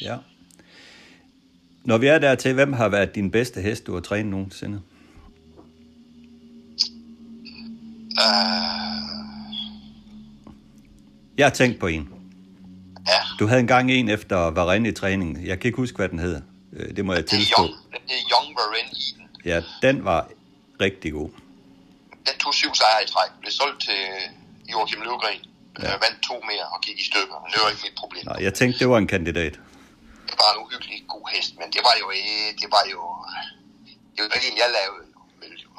Ja. Når vi er der til, hvem har været din bedste hest, du har trænet nogensinde? Uh, Jeg har tænkt på en. ja, Du havde engang en efter Varenne i træningen. Jeg kan ikke huske, hvad den hed. Øh, Det må jeg tilstå. Young, det er Young Varenne i den. Ja, den var rigtig god. Den tog syv sejre i træk, blev solgt til Joachim Løvgren, Ja. ja. vandt to mere og gik i stykker. Det var ikke mit problem. Nej, jeg tænkte, det var en kandidat. Det var en uhyggelig god hest, men det var jo, det var jo, det var ikke en, jeg lavede.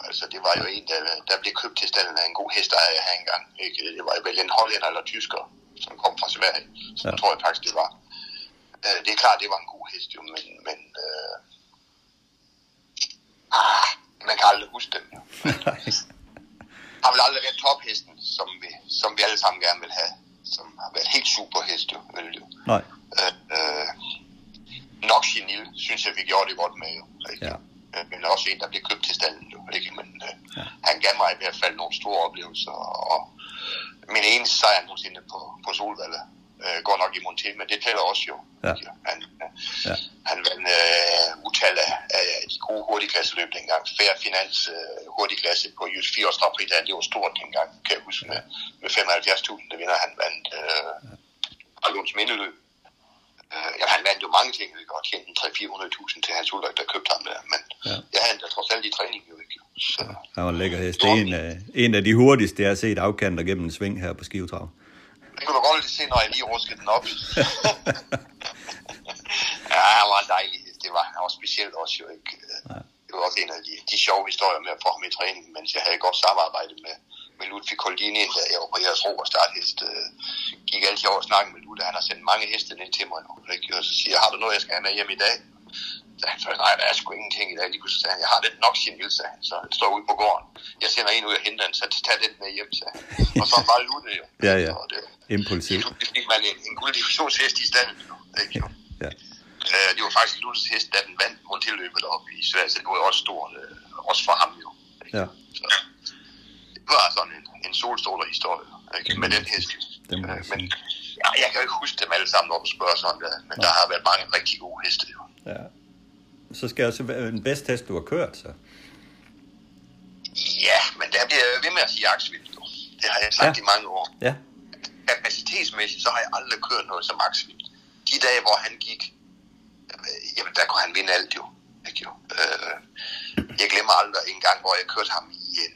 Altså, det var jo en, der, der blev købt til stallen af en god hest, der jeg havde engang. Ikke? Det var vel en hollænder eller tysker, som kom fra Sverige. Så Ja. tror jeg faktisk, det var. Øh, Det er klart, det var en god hest, jo, men, men øh, ah, man kan aldrig huske dem. Jo. har vel aldrig været tophesten, som vi, som vi alle sammen gerne vil have. Som har været helt super hest, jo. Vel, jo. Nej. Øh, øh, nok Chenil, synes jeg, vi gjorde det godt med. Ikke? Ja. Øh, Men også en, der blev købt til stallen. Ikke? Men øh, Ja. han gav mig i hvert fald nogle store oplevelser, og min eneste sejr nogensinde på, på Solvalde øh, går nok i Monté, men det tæller også jo. Ja. Han, øh, Ja. han vandt øh, utal af, af de gode hurtigklasseløb dengang. Fair Finans øh, hurtigklasse på Jysk 4 års det var stort dengang, kan jeg huske, med, med 75.000, der vinder han vandt øh, ja. Lunds Mindeløb. Øh, ja, han vandt jo mange ting, ikke? og tjente 300-400.000 til hans Ulrik, der købte ham der. Men Ja. ja. jeg havde han da trods alt i træning, jo ikke. Så, Han var en lækker hest. Det er en, af, en af de hurtigste, jeg har set afkanter gennem en sving her på Skivetrav. det kunne du godt lige se, når jeg lige ruskede den op. ja, han var en dejlig hest. Det var han også specielt også jo ikke. Ja. Det var også en af de, de sjove historier med at få ham i træning, mens jeg havde godt samarbejde med, med Ludvig Koldini, da jeg var på jeres ro og starthest. Øh, gik altid over og med Ludvig. Han har sendt mange heste ned til mig nu. Ikke? Og så siger jeg, har du noget, jeg skal have med hjem i dag? Så han sagde, nej, der er sgu ingenting i dag. Lige pludselig sagde han, jeg har lidt nok sin sagde han. Så han står ude på gården. Jeg sender en ud og henter den, så tag den med hjem, sagde han. Og så var Ludvig jo. Ja, ja. Og det, Impulsiv. det fik man en, en gulddivisionshest i jo, Ikke? Ja. Øh, det var faktisk Luttes hest, da den vandt rundt tilløbet op i Sverige, så det var også stort, øh, også for ham jo. Ja. Så, var sådan en, en solstråler-historie ikke? med den hest. Jeg Øh, men ja, jeg kan jo ikke huske dem alle sammen, når du spørger sådan der, men der har været mange rigtig gode heste jo. ja. Så skal jeg også være en bedst hest, du har kørt, så. Ja, men der bliver jeg ved med at sige jo. Det har jeg sagt Ja. ja. i mange år. Ja. kapacitetsmæssigt, så har jeg aldrig kørt noget som Axel. De dage, hvor han gik, øh, jamen der kunne han vinde alt jo. Ikke jo? Øh, jeg glemmer aldrig en gang, hvor jeg kørte ham i en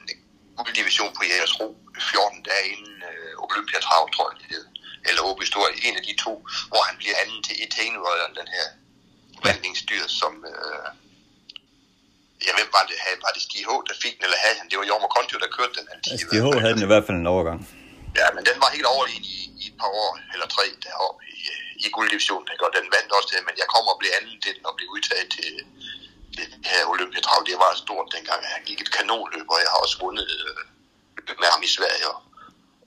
gulddivision på Jægers Ro 14 dage inden øh, Olympiatrav, tror jeg det hed. Eller Åby Stor, en af de to, hvor han bliver anden til Etienne Royal, den her vandlingsdyr, som... Øh, ja, hvem var det? Var det Stig H., der fik den, eller havde han? Det var Jorma Kontio, der kørte den. altid i Altså, fald. havde den i hvert fald en overgang. Ja, men den var helt overlegen i, i et par år, eller tre deroppe i, i gulddivisionen, den vandt også det, men jeg kom og blev anden til den og blev udtaget til, til det her Olympiatrav. Det var stort dengang, han gik et kanonløb, og jeg har også vundet øh, med ham i Sverige, og,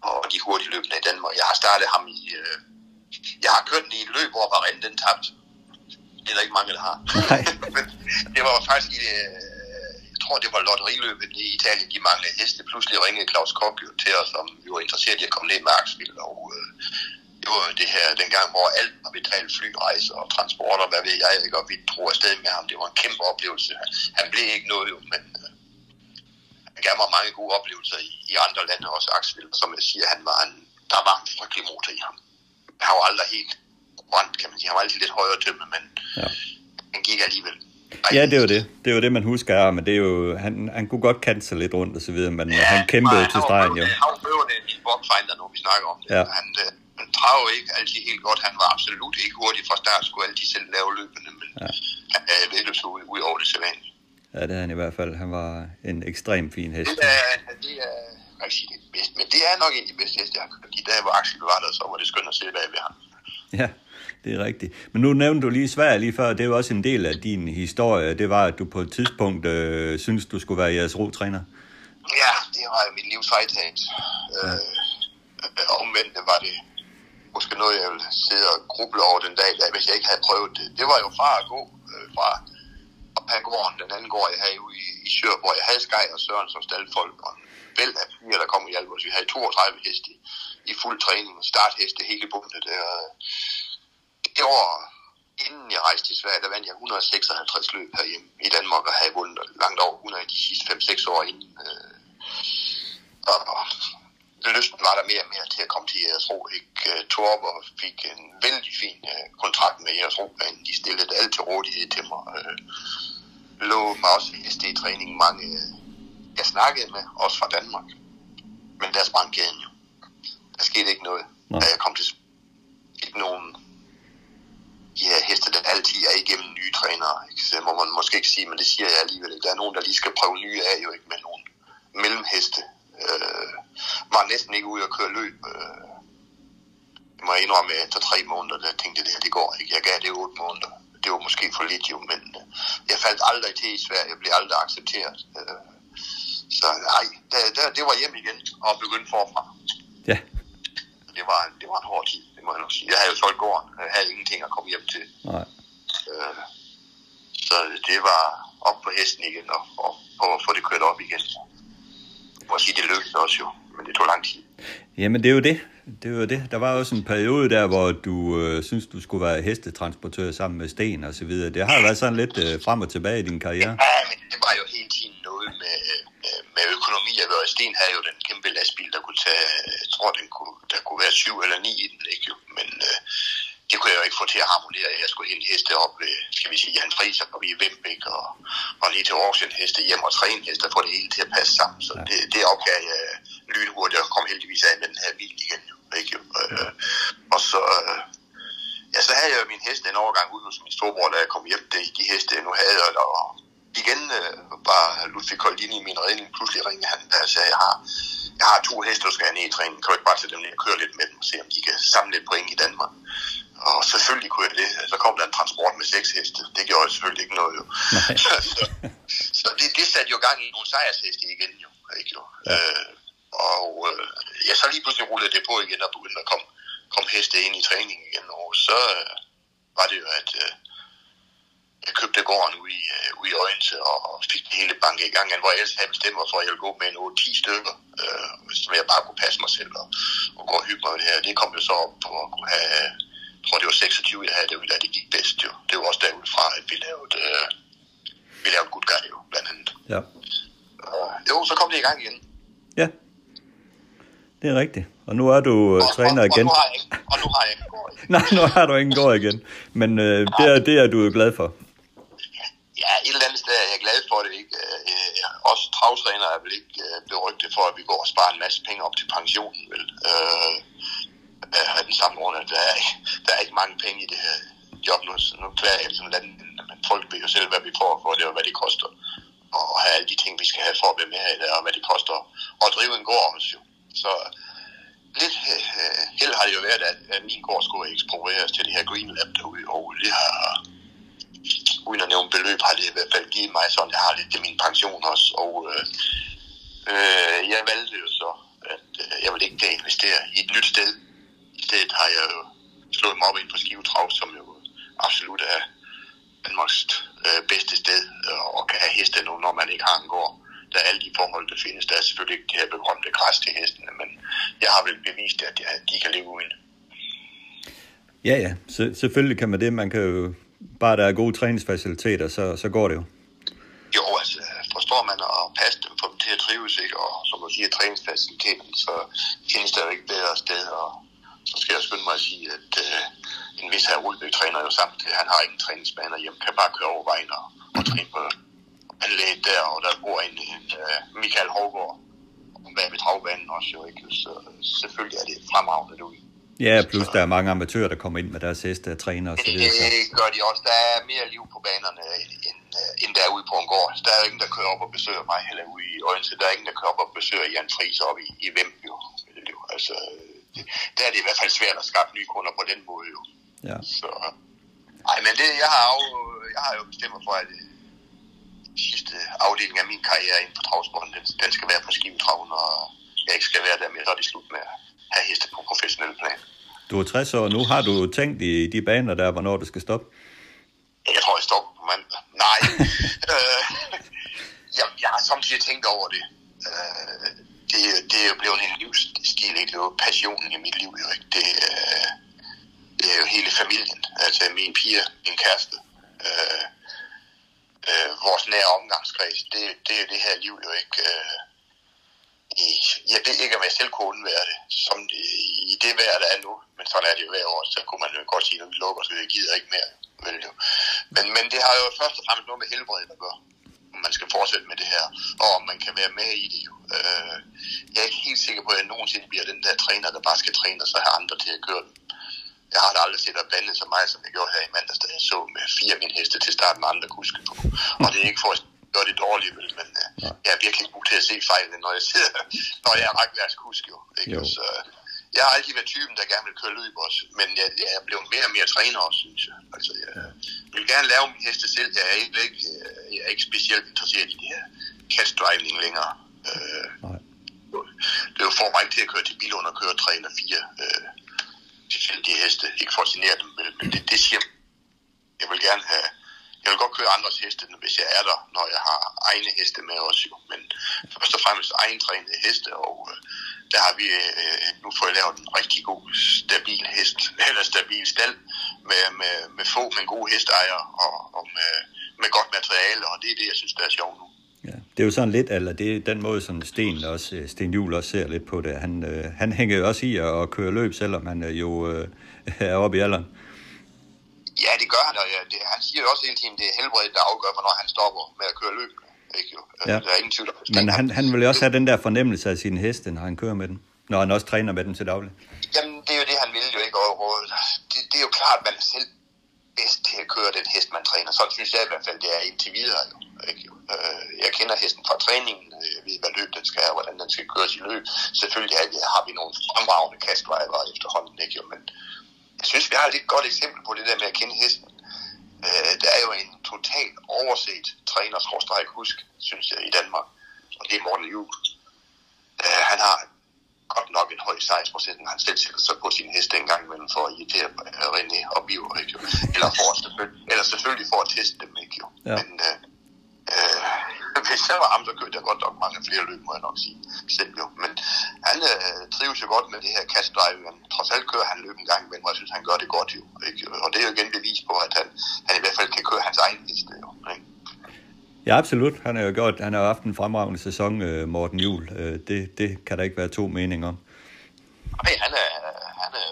og de hurtige løbende i Danmark. Jeg har startet ham i... Øh, jeg har kørt den i et løb, hvor Varenne den tabte. Det er der ikke mange, der har. Nej. Det var faktisk i, øh, jeg tror, det var lotteriløbet i Italien, de manglede heste. Pludselig ringede Claus jo til os, som vi var interesseret i at komme ned med Aksvild. Og øh, det var det her dengang, hvor alt var betalt flyrejser og transporter, hvad ved jeg ikke, og vi drog afsted med ham. Det var en kæmpe oplevelse. Han blev ikke noget jo, men øh, han gav mig mange gode oplevelser i, i andre lande, også Aksvild. Som jeg siger, han var en, der var en frygtelig motor i ham. Han var aldrig helt brændt, kan man sige. Han var altid lidt højere tømme, men Ja. han gik alligevel. Ja, det er jo det. Det er jo det, man husker af men det er jo, han, han kunne godt kante sig lidt rundt og så videre, men ja, han kæmpede han til var stregen jo. Han var øvende en når vi snakker om det. Ja. Han, han traver ikke altid helt godt. Han var absolut ikke hurtig fra start, skulle altid selv lave løbende, men Ja. ja. han er vedløbs ud, over det sædvanlige. Ja, det er han i hvert fald. Han var en ekstrem fin hest. Det er, det er jeg ikke sige det bedste, men det er nok en af de bedste heste, jeg har kørt. De dage, hvor Axel var der, så var det skønt at se bag ved ham. Ja, det er rigtigt. Men nu nævnte du lige Sverige lige før, det er jo også en del af din historie. Det var, at du på et tidspunkt øh, synes du skulle være jeres ro-træner. Ja, det var mit livs fejltaget. Øh, øh, omvendt var det måske noget, jeg ville sidde og gruble over den dag, da, hvis jeg ikke havde prøvet det. Det var jo fra at gå øh, fra Pangården, den anden gård, jeg havde ude i, i Sjør, hvor jeg havde Skej og Søren som staldfolk, og vel af fire, der kom og hjalp os. Vi havde 32 heste i, i fuld træning, startheste hele bundet. Øh, det år, inden jeg rejste til Sverige, der vandt jeg 156 løb herhjemme i Danmark, og havde vundet langt over 100 de sidste 5-6 år inden. Øh, og lysten var der mere og mere til at komme til jeres ro. Ikke? Øh, Torber fik en vældig fin øh, kontrakt med jeres ro, de stillede alt til rådighed til mig. Øh, lå mig også i SD-træning mange, jeg snakkede med, også fra Danmark. Men der sprang kæden jo. Der skete ikke noget, Nej. da jeg kom til. Ikke nogen de her heste, der altid er igennem nye trænere. Ikke? Så må man måske ikke sige, men det siger jeg alligevel. Der er nogen, der lige skal prøve nye af, jo ikke med nogen mellemheste. Øh, var næsten ikke ude at køre løb. Øh, det må jeg indrømme, at efter tre måneder, der tænkte jeg, det her, det går ikke. Jeg gav det otte måneder. Det var måske for lidt jo, men øh, jeg faldt aldrig til i Sverige. Jeg blev aldrig accepteret. Øh, så nej, det, det, det var hjem igen og begynde forfra. Ja, Det var, det var en hård tid, det må jeg nok sige. Jeg havde jo solgt gården. Jeg havde ingenting at komme hjem til. nej. Øh, så det var op på hesten igen og, og, og få det kørt op igen. Jeg må sige, det lykkedes også jo, men det tog lang tid. Jamen, det er jo det. Det jo det. Der var også en periode der, hvor du øh, synes, du skulle være hestetransportør sammen med Sten og så videre. Det har været sådan lidt øh, frem og tilbage i din karriere. Ja, men det var jo hele tiden noget med, med, med økonomi. Jeg ved, at Sten havde jo den kæmpe lastbil, der kunne tage, jeg tror, den kunne, der kunne være syv eller ni i den, ikke? jo? Men øh, det kunne jeg jo ikke få til at harmonere. Jeg skulle hente heste op ved, skal vi sige, Jan Friis og vi i Vembæk og, og lige til Aarhus heste hjem og træne heste få det hele til at passe sammen. Så det, det opgav jeg lynhurtigt og kom heldigvis af med den her bil igen. Ikke? Øh, og så, øh, ja, så havde jeg jo min heste en overgang ude hos min storebror, da jeg kom hjem. Det, de heste, jeg nu havde, og, og igen øh, var Ludvig Koldini i min redning. Pludselig ringede han der sagde, jeg har, jeg har to heste, du skal have ned i træning. Kan du ikke bare tage dem ned og køre lidt med dem og se, om de kan samle lidt point i Danmark? Og selvfølgelig kunne jeg det. Så kom der en transport med seks heste. Det gjorde jeg selvfølgelig ikke noget jo. så så det, det satte jo gang i nogle sejrsheste igen jo. Ikke jo? Ja. Øh, og øh, ja, så lige pludselig rullede det på igen og begyndte at komme, komme heste ind i træning igen. Og så øh, var det jo, at øh, jeg købte gården ude i, øh, ude i Øjense og fik det hele banket i gang, hvor jeg ellers havde bestemt mig for, at jeg ville gå med en 8-10 stykker, øh, så jeg bare kunne passe mig selv og, og gå og hygge mig med det her. Det kom jo så op på at kunne have, jeg tror det var 26, jeg havde det, da det gik bedst jo. Det var også derudfra, at vi lavede, øh, vi lavede Good Guy jo, blandt andet. Ja. Og, jo, så kom det i gang igen. Ja, det er rigtigt. Og nu er du øh, Og, træner og, igen. Og nu har jeg ikke, og nu har jeg ikke gård igen. Nej, nu har du ingen gård igen. Men øh, det, er, det er du glad for. Ja, et eller andet sted er jeg glad for det, ikke? Øh, også travtræner er vel ikke øh, berygtet for, at vi går og sparer en masse penge op til pensionen, vel? Øh, Øh, af den samme grund, at der er, der er ikke mange penge i det her job nu. Så nu klager jeg ligesom som land, men folk ved jo selv, hvad vi får for det, og hvad det koster. Og have alle de ting, vi skal have for at være med her i dag, og hvad det koster at drive en gård også jo. Så lidt øh, held har det jo været, at, at min gård skulle eksproprieres til det her Green Lab derude, og det har, uden at nævne beløb, har det i hvert fald givet mig sådan, jeg har lidt til min pension også, og øh, øh, jeg valgte jo så, at øh, jeg vil ikke investere i et nyt sted. I stedet har jeg jo slået mig op ind på Skive Trav, som jo absolut er Danmarks øh, bedste sted øh, og kan have heste nu, når man ikke har en gård. Der er alle de forhold, der findes. Der er selvfølgelig ikke det her berømte græs til hestene, men jeg har vel bevist, at de kan leve uden. Ja, ja. Så, selvfølgelig kan man det. Man kan jo, bare der er gode træningsfaciliteter, så, så går det jo. Jo, altså forstår man at passe dem, få dem til at trives, ikke? og som du siger, træningsfaciliteten, så findes der jo ikke bedre sted. Og så skal jeg skynde mig at sige, at øh, en vis her Ulbæk træner jo samtidig. Han har ikke en træningsbaner hjem, kan bare køre over vejen og, og træne på anlægget der, og der bor en, en uh, Michael Hårgaard bag ved travbanen også jo, ikke? Så selvfølgelig er det fremragende derude. Ja, plus der er mange amatører, der kommer ind med deres heste og træner og så videre. Det gør de også. Der er mere liv på banerne, end, end der er ude på en gård. Der er ingen, der kører op og besøger mig, eller ude i Øjense. Der er ingen, der kører op og besøger Jan Friis op i, i Vemp, jo. Altså, det, der er det i hvert fald svært at skaffe nye kunder på den måde, jo. Ja. Så, ej, men det, jeg har jo, jeg har jo bestemt for, at sidste afdeling af min karriere inden for travsporten, den, den skal være på skivetraven, og jeg ikke skal være der mere, så er det slut med at have heste på professionel plan. Du er 60 år, nu har du tænkt i de baner der, hvornår du skal stoppe? Jeg tror, jeg stopper på mandag. Nej. øh, jeg, jeg har samtidig tænkt over det. Øh, det, det er jo blevet en livsstil, ikke? Det var passionen i mit liv, jo ikke? Det, øh, det er jo hele familien. Altså min piger, min kæreste, øh, øh, vores nære omgangskreds. Det, det er det her liv jo ikke... Øh, i, jeg ved ikke, om jeg selv kunne undvære det, som i det vejr, der er nu. Men sådan er det jo hver år, så kunne man jo godt sige, at vi lukker, så jeg gider ikke mere. Vel, jo. Men, men det har jo først og fremmest noget med helbredet at gøre om man skal fortsætte med det her, og om man kan være med i det jo. Øh, jeg er ikke helt sikker på, at jeg nogensinde bliver den der træner, der bare skal træne, og så have andre til at køre dem. Jeg har da aldrig set dig blandet så meget, som jeg gjorde her i mandags, da jeg så med fire min heste til starten med andre kuske på. Og det er ikke for at gøre det dårligt, vel, men uh, jeg er virkelig god til at se fejlene, når jeg sidder, når jeg er kusk jo. Ikke? Jo. Så, jeg har altid været typen, der gerne vil køre løb også, men jeg, jeg er blevet mere og mere træner også, synes jeg. Altså, jeg ja. vil gerne lave min heste selv. Jeg er ikke, jeg er ikke specielt interesseret i det her catch driving længere. Øh, Nej. Det er jo for mig til at køre til Bilund og køre 3 eller 4 øh, tilfældige heste. Ikke for at signere dem, men det, det siger jeg vil gerne have, jeg vil godt køre andres heste, hvis jeg er der, når jeg har egne heste med også jo. Men først og fremmest egentrænede heste, og øh, der har vi øh, nu fået lavet en rigtig god, stabil hest, eller stabil stald, med, med, med få, men gode hesteejere, og, og med, med godt materiale, og det er det, jeg synes, der er sjovt nu. Ja, det er jo sådan lidt, eller det er den måde, som Sten, også, øh, Sten Juhl også ser lidt på det. Han, øh, han hænger jo også i at køre løb, selvom han øh, jo øh, er oppe i alderen. Ja, det gør han, og ja, det, han siger jo også hele tiden, det er helbredet, der afgør, hvornår han stopper med at køre løb. Ikke, jo? Ja. Der er ingen tvivl Men han, han vil jo også have den der fornemmelse af sine heste, når han kører med den. Når han også træner med dem til daglig. Jamen, det er jo det, han vil jo ikke. Og det, det, er jo klart, at man er selv bedst til at køre den hest, man træner. Sådan synes jeg i hvert fald, det er indtil videre. Jo. Ikke? Øh, jeg kender hesten fra træningen, jeg ved, hvad løb den skal og hvordan den skal køres i løb. Selvfølgelig har vi nogle fremragende kastdriver efterhånden, ikke? Jo, men jeg synes, vi har et lidt godt eksempel på det der med at kende hesten. Øh, der er jo en totalt overset træner, husk, synes jeg, i Danmark. Og det er Morten Juhl. Øh, han har godt nok en høj sejrsprocent, han selv sætter sig på sin heste en gang imellem for at irritere René og Biver, ikke? Eller, for at selvfølgelig, eller selvfølgelig for at teste dem, ikke jo? Ja. Men øh, øh, hvis jeg var ham, så kørte jeg godt nok mange flere løb, må jeg nok sige selv jo. Men han øh, trives jo godt med det her kastdrive, men trods alt kører han løb en gang imellem, og jeg synes, han gør det godt jo. Ikke? Og det er jo igen bevis på, at han, han i hvert fald kan køre hans egen heste jo. Ikke? Ja, absolut. Han har jo gjort, han har haft en fremragende sæson, øh, Morten Jul. Øh, det, det kan der ikke være to meninger om. Nej, han er, han er,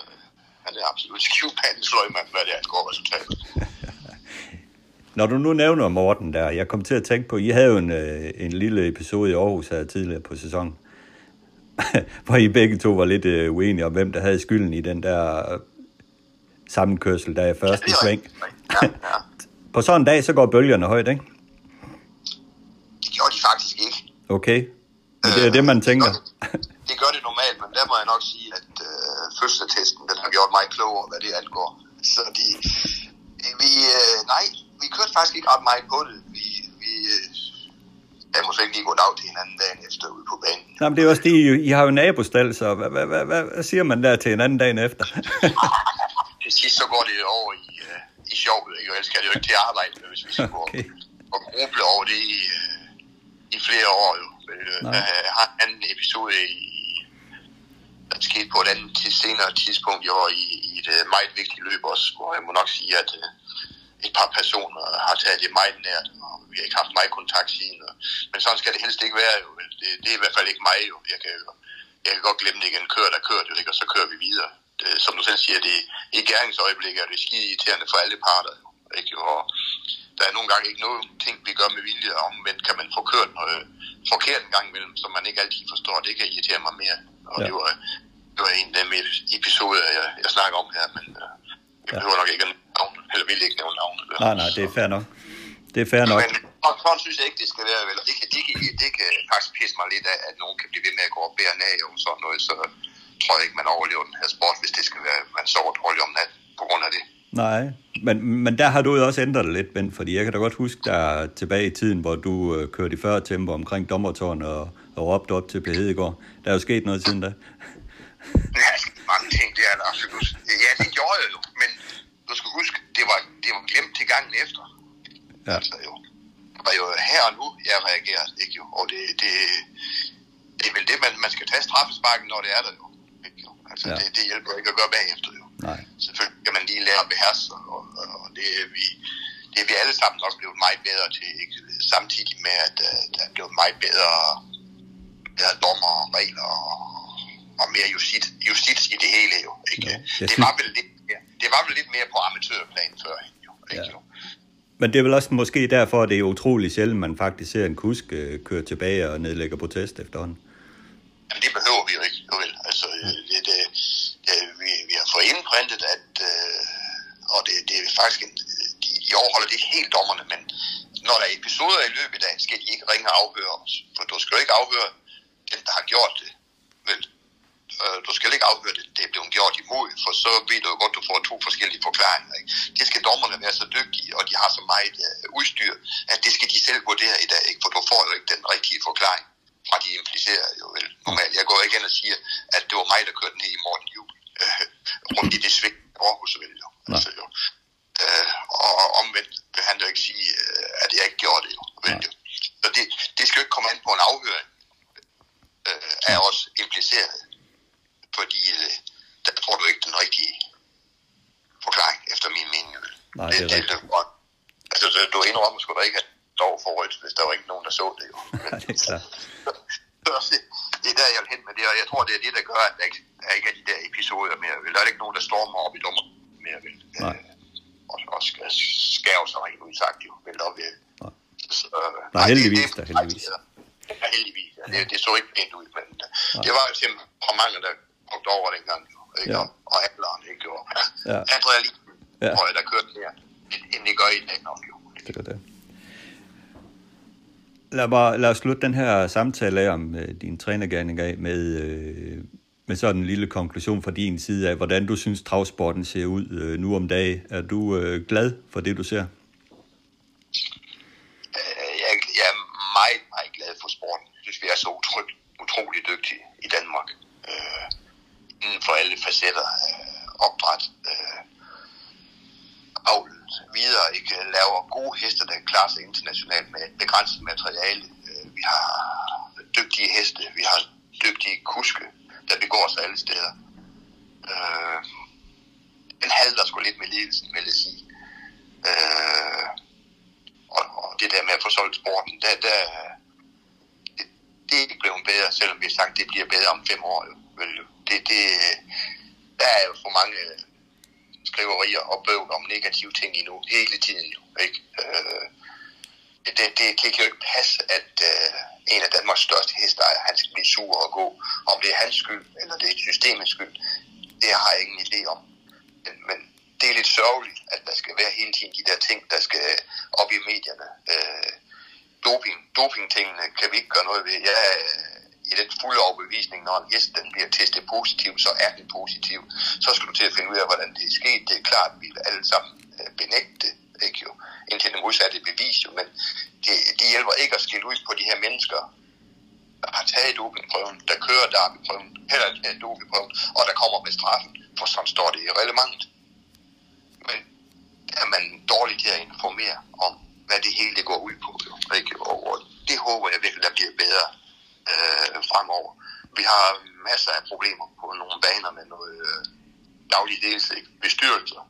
han er absolut skivpandens løgmand, hvad det er, går resultatet. Når du nu nævner Morten der, jeg kom til at tænke på, I havde jo en, øh, en lille episode i Aarhus her tidligere på sæsonen, hvor I begge to var lidt uh, uenige om, hvem der havde skylden i den der sammenkørsel der i første ja, sving. Ja, ja. på sådan en dag, så går bølgerne højt, ikke? gjorde de faktisk ikke. Okay. Men det er øh, det, man tænker. Det gør det, det gør det normalt, men der må jeg nok sige, at øh, fødselstesten, den har gjort mig klogere, hvad det angår. Så de, vi, øh, nej, vi kørte faktisk ikke ret meget på det. Vi, vi øh, jeg måske ikke lige gå dag til hinanden dagen efter ude på banen. Nej, men det er også det, I, har jo nabostal, så hvad, hvad, hvad, hvad, siger man der til en anden dagen efter? til sidst så går det over i, uh, i i sjov, ikke? ellers skal det jo ikke til at arbejde, hvis vi skal gå okay. og gruble over det i, øh, i flere år. Jo. Nej. Jeg har en anden episode i der skete på et andet til senere tidspunkt i år i, i et meget vigtigt løb også, hvor jeg må nok sige, at et par personer har taget det meget nært, og vi har ikke haft meget kontakt siden. Men sådan skal det helst ikke være jo. Det, det er i hvert fald ikke mig jo. Jeg kan, jeg kan godt glemme det igen. Kør der kører det, ikke? og så kører vi videre. Det, som du selv siger, det i gæringsøjeblik er det skide irriterende for alle parter. Jo, ikke? Og der er nogle gange ikke noget ting, vi gør med vilje, og men kan man få kørt noget forkert en gang imellem, som man ikke altid forstår. Det kan irritere mig mere. Og ja. det, var, det var en af dem episoder, jeg, jeg snakker om her, men vi ja. behøver nok ikke at eller vil ikke nævne navnet. Nej, nej, det er fair nok. Det er fair nok. Men og sådan synes jeg ikke, det skal være. Vel? Det, kan, det, kan, det kan faktisk pisse mig lidt af, at nogen kan blive ved med at gå og bære nag og sådan noget, så tror jeg ikke, man overlever den her sport, hvis det skal være, man sover dårligt om natten på grund af det. Nej, men, men der har du jo også ændret dig lidt, Ben, fordi jeg kan da godt huske der tilbage i tiden, hvor du øh, kørte i 40 tempo omkring dommertårn og, og råbte op til P. Hedegaard. Der er jo sket noget siden da. Ja, mange ting, det er der absolut. Ja, det gjorde jeg jo, men du skal huske, det var, det var glemt til gangen efter. Ja. Altså, jo. Det var jo her og nu, jeg reagerer, ikke jo? Og det, det, det er vel det, man, man skal tage straffesparken, når det er der jo. Ikke jo? Altså, ja. det, det hjælper ikke at gøre bagefter jo. Nej. Selvfølgelig kan man lige lære at beherske, og, og det, er vi, det er vi alle sammen også blevet meget bedre til, ikke? samtidig med, at uh, der er blevet meget bedre, bedre dommer og regler og, og mere justits, justits i det hele jo. Ikke? Ja, det, var vel lidt, det var vel lidt mere på amatørplan før. Jo, ikke? Ja. Men det er vel også måske derfor, at det er utrolig sjældent, man faktisk ser en kusk uh, køre tilbage og nedlægger protest efterhånden. Jamen, det behøver vi jo ikke, jo vel. Altså, ja. det, det, det, vi, vi har fået indprintet, at, øh, og det, det er faktisk en, de, de overholder det helt dommerne, men når der er episoder i løbet af dagen, skal de ikke ringe og afhøre os. For du skal jo ikke afhøre den, der har gjort det. Øh, du skal ikke afhøre det, det er blevet gjort imod, for så ved du jo godt, du får to forskellige forklaringer. Ikke? Det skal dommerne være så dygtige, og de har så meget øh, udstyr, at det skal de selv vurdere i dag, ikke? for du får jo ikke den rigtige forklaring fra de implicerede jo vel normalt. Jeg går ikke ind og siger, at det var mig, der kørte ned i Morten Jul øh, rundt i det svigt Aarhus vel jo. Altså, jo. Øh, og omvendt vil han jo ikke sige, øh, at jeg ikke gjorde det jo. Vel, jo. Så det, det skal jo ikke komme an på en afhøring øh, af os impliceret, fordi øh, der får du ikke den rigtige forklaring, efter min mening. Nej, det, det er rigtigt. Det, altså, du indrømmer sgu da ikke, at står for rødt, hvis der var ikke nogen, der så det jo. Men, det, er det er der, jeg vil hen med det, og jeg tror, det er det, der gør, at der ikke er de der episoder mere. Der er ikke nogen, der stormer op i dommer mere. Vel? Nej. Og, og skal skæve sig rent udsagt jo. Vel, og, Nej. Så, nej, heldigvis, det, det, der heldigvis. Ja, heldigvis. Ja. Det, det så ikke pænt ud, men Nej. det var jo simpelthen mange, der brugte over dengang. Jo, ikke? Ja. Og, og handleren, ikke? Og, ja. Adrenalin, ja. tror jeg, der kørte mere, end det gør i dag nok jo. Det gør det. Lad, mig, lad os slutte den her samtale af om uh, din trænergærning af med, uh, med sådan en lille konklusion fra din side af, hvordan du synes, travsporten ser ud uh, nu om dagen. Er du uh, glad for det, du ser? Jeg, jeg er meget, meget glad for sporten. Jeg synes, vi er så utryg, utrolig dygtige i Danmark. Inden for alle facetter. Øh, opdræt, øh, avl, videre ikke laver gode heste, der klarer sig internationalt med begrænset materiale. Øh, vi har dygtige heste, vi har dygtige kuske, der begår sig alle steder. Øh, den halter sgu lidt med ledelsen, vil jeg sige. Øh, og, og det der med at få solgt sporten, der, der, det, det er ikke blevet bedre, selvom vi har sagt, at det bliver bedre om fem år. Jo. Det, det, der er jo for mange skriverier og bøvl om negative ting endnu, hele tiden jo, ikke? Øh, det, det, det, kan jo ikke passe, at øh, en af Danmarks største hestejer, han skal blive sur og gå. Om det er hans skyld, eller det er systemets skyld, det har jeg ingen idé om. Men, men det er lidt sørgeligt, at der skal være hele tiden de der ting, der skal op i medierne. Øh, doping, doping-tingene kan vi ikke gøre noget ved. Jeg, øh, i den fulde overbevisning, når en hest den bliver testet positiv, så er den positiv. Så skal du til at finde ud af, hvordan det er sket. Det er klart, at vi alle sammen øh, benægte det, ikke jo, indtil det modsatte bevis jo, men det, det hjælper ikke at skille ud på de her mennesker, der har taget dopingprøven, der kører dopingprøven, heller ikke dopingprøven, og der kommer med straffen, for sådan står det i relevant. Men er man dårlig til at informere om, hvad det hele det går ud på. Jo, ikke? Og, og det håber jeg virkelig, der bliver bedre øh, fremover. Vi har masser af problemer på nogle baner med noget øh, daglig dels ikke? bestyrelser,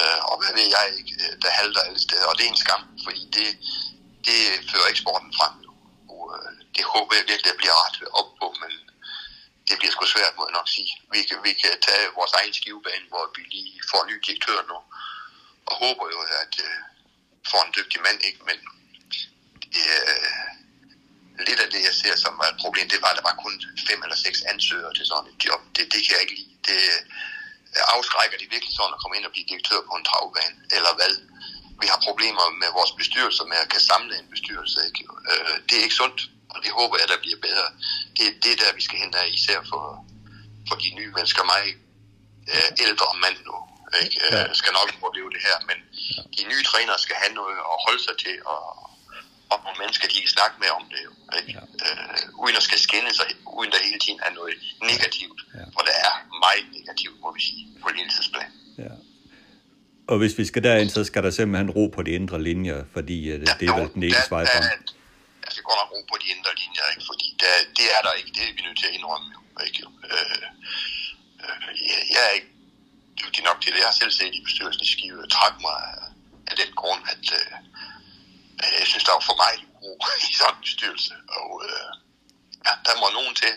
øh, og hvad ved jeg ikke, øh, der halter alle steder. Og det er en skam, fordi det, det fører eksporten frem. nu. Og øh, det håber jeg virkelig, at bliver ret op på, men det bliver sgu svært, må jeg nok sige. Vi kan, vi kan tage vores egen skivebane, hvor vi lige får en ny direktør nu, og håber jo, at øh, får en dygtig mand, ikke? Men øh, lidt af det, jeg ser som var et problem, det var, at der var kun fem eller seks ansøgere til sådan et job. Det, det kan jeg ikke lide. Det afskrækker de virkelig sådan at komme ind og blive direktør på en travbane, eller hvad? Vi har problemer med vores bestyrelser med at kan samle en bestyrelse. Ikke? Øh, det er ikke sundt, og det håber jeg, der bliver bedre. Det, det er der, vi skal hen af, især for, for de nye mennesker. Mig øh, ældre mand nu, ikke? Øh, skal nok opleve det her, men de nye trænere skal have noget at holde sig til, og, og nogle mennesker, de kan snakke med om det, jo, ikke? Ja. Øh, uden at skal skænde sig, uden der hele tiden er noget negativt, ja. for der er meget negativt, må vi sige, på ledelsesplan. Ja. Og hvis vi skal derind, så skal der simpelthen ro på de indre linjer, fordi ja, det er vel den eneste vej frem. Der skal godt nok ro på de indre linjer, ikke? fordi der, det er der ikke, det er vi nødt til at indrømme. Jo, ikke? Øh, øh, jeg, jeg er ikke dygtig nok til det. Jeg har selv set i bestyrelsen i Skive og mig af den grund, at øh, jeg synes, der var for meget ro i sådan en bestyrelse. Og øh, ja, der må nogen til,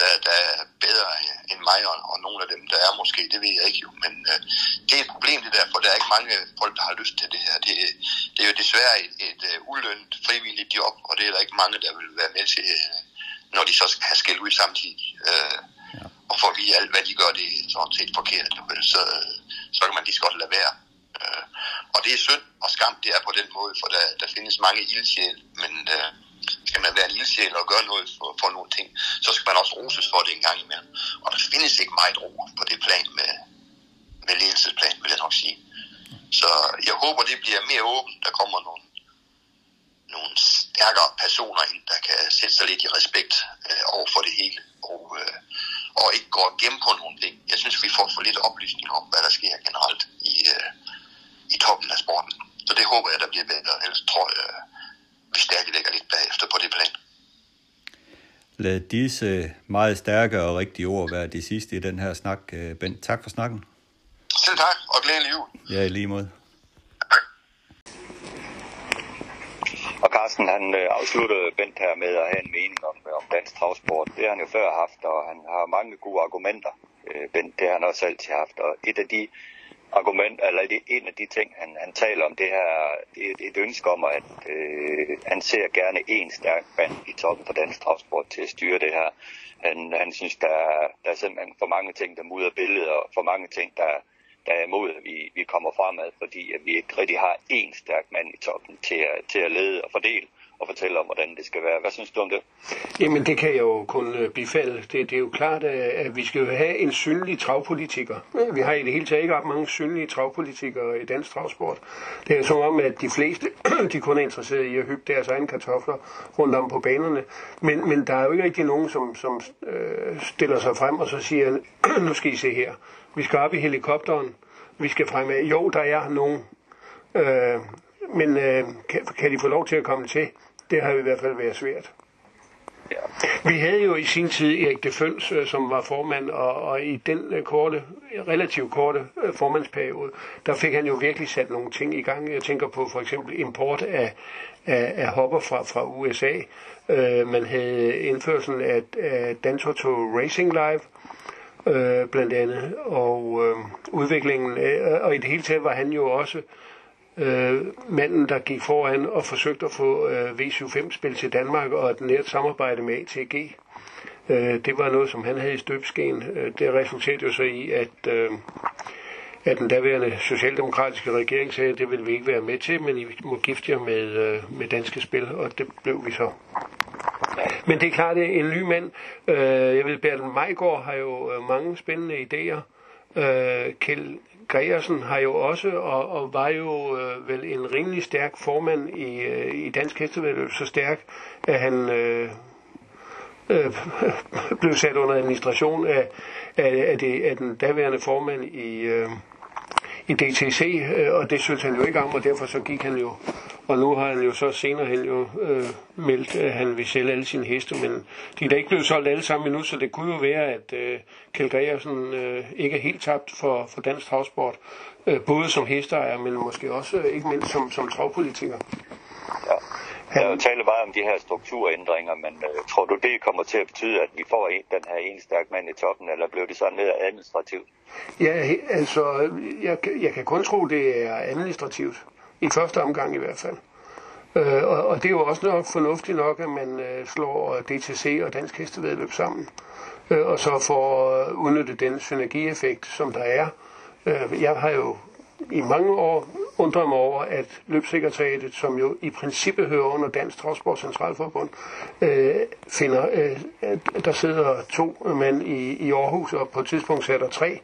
der, der er bedre end mig, og, og nogle af dem, der er måske, det ved jeg ikke jo. Men øh, det er et problem det der, for der er ikke mange folk, der har lyst til det her. Det, det er jo desværre et, et, uh, ulønnet frivilligt job, og det er der ikke mange, der vil være med til, uh, når de så skal have skæld ud samtidig. Uh, og for at vide alt, hvad de gør, det er sådan set forkert. Så, så kan man lige så godt lade være. Øh, og det er synd og skam, det er på den måde, for der, der findes mange ildsjæl, men øh, skal man være en ildsjæl og gøre noget for, for nogle ting, så skal man også roses for det en gang imellem. Og der findes ikke meget ro på det plan med, med ledelsesplan, vil jeg nok sige. Så jeg håber, det bliver mere åbent. Der kommer nogle, nogle stærkere personer ind, der kan sætte sig lidt i respekt øh, over for det hele. Og øh, og ikke går gennem på nogle ting. Jeg synes, vi får for lidt oplysning om, hvad der sker generelt i, øh, i toppen af sporten. Så det håber jeg, der bliver bedre. Ellers tror jeg, vi stadig ligger lidt bagefter på det plan. Lad disse meget stærke og rigtige ord være de sidste i den her snak. Øh, Bent, tak for snakken. Selv tak, og glædelig jul. Ja, i lige måde. Og Carsten, han øh, afsluttede Bent her med at have en mening om, om dansk travsport. Det har han jo før haft, og han har mange gode argumenter. Øh, Bent, det har han også altid haft. Og et af de argument, eller det, en af de ting, han, han taler om, det her et, et ønske om, at øh, han ser gerne en stærk mand i toppen for dansk travsport til at styre det her. Han, han synes, der, der er simpelthen for mange ting, der mudder billedet, og for mange ting, der, der er imod, at vi, vi kommer fremad, fordi at vi ikke rigtig har én stærk mand i toppen til at, til at lede og fordele og fortælle om, hvordan det skal være. Hvad synes du om det? Jamen, det kan jeg jo kun øh, bifalde. Det, det er jo klart, øh, at vi skal have en synlig travpolitiker. Vi har i det hele taget ikke ret mange synlige travpolitikere i dansk travsport. Det er som om, at de fleste de kun er interesseret i at hygge deres egne kartofler rundt om på banerne. Men, men der er jo ikke rigtig nogen, som, som øh, stiller sig frem og så siger, nu skal I se her. Vi skal op i helikopteren. Vi skal fremad. Jo, der er nogen. Øh, men øh, kan, kan de få lov til at komme til? Det har i hvert fald været svært. Vi havde jo i sin tid Erik de Føns, øh, som var formand, og, og i den øh, korte, relativt korte øh, formandsperiode, der fik han jo virkelig sat nogle ting i gang. Jeg tænker på for eksempel import af, af, af hopper fra, fra USA. Øh, man havde indførelsen af, af Dantoto Racing Live, øh, blandt andet, og øh, udviklingen af, og i det hele taget var han jo også øh, øh, manden, der gik foran og forsøgte at få øh, V75-spil til Danmark og et nært samarbejde med ATG. Øh, det var noget, som han havde i støbsken. Øh, det resulterede jo så i, at, øh, at den daværende socialdemokratiske regering sagde, at det ville vi ikke være med til, men I må gifte jer med, øh, med danske spil, og det blev vi så. Men det er klart, at en ny mand, øh, jeg ved, Bertel Majgaard har jo øh, mange spændende idéer. Øh, Kjeld Gregersen har jo også, og, og var jo øh, vel en rimelig stærk formand i, øh, i dansk hestevedløb, så stærk, at han øh, øh, blev sat under administration af, af, af, det, af den daværende formand i, øh, i DTC, øh, og det synes han jo ikke om, og derfor så gik han jo, og nu har han jo så senere hen jo øh, meldt, at han vil sælge alle sine heste, men de er da ikke blevet solgt alle sammen endnu, så det kunne jo være, at øh, Kjeld Gregersen øh, ikke er helt tabt for, for dansk travsport, øh, både som hesteejer, men måske også øh, ikke mindst som, som travpolitiker. Ja. Der er jo tale meget om de her strukturændringer, men øh, tror du, det kommer til at betyde, at vi får en, den her en stærk mand i toppen, eller bliver det sådan lidt administrativt? Ja, altså, jeg, jeg kan kun tro, det er administrativt. I første omgang i hvert fald. Øh, og, og det er jo også nok fornuftigt nok, at man øh, slår DTC og Dansk Hestevedløb sammen. Øh, og så får øh, udnyttet den synergieffekt, som der er. Øh, jeg har jo i mange år undret mig over, at løbsekretariatet, som jo i princippet hører under Dansk Travsport Centralforbund, øh, finder, øh, at der sidder to mænd i, i Aarhus, og på et tidspunkt er tre.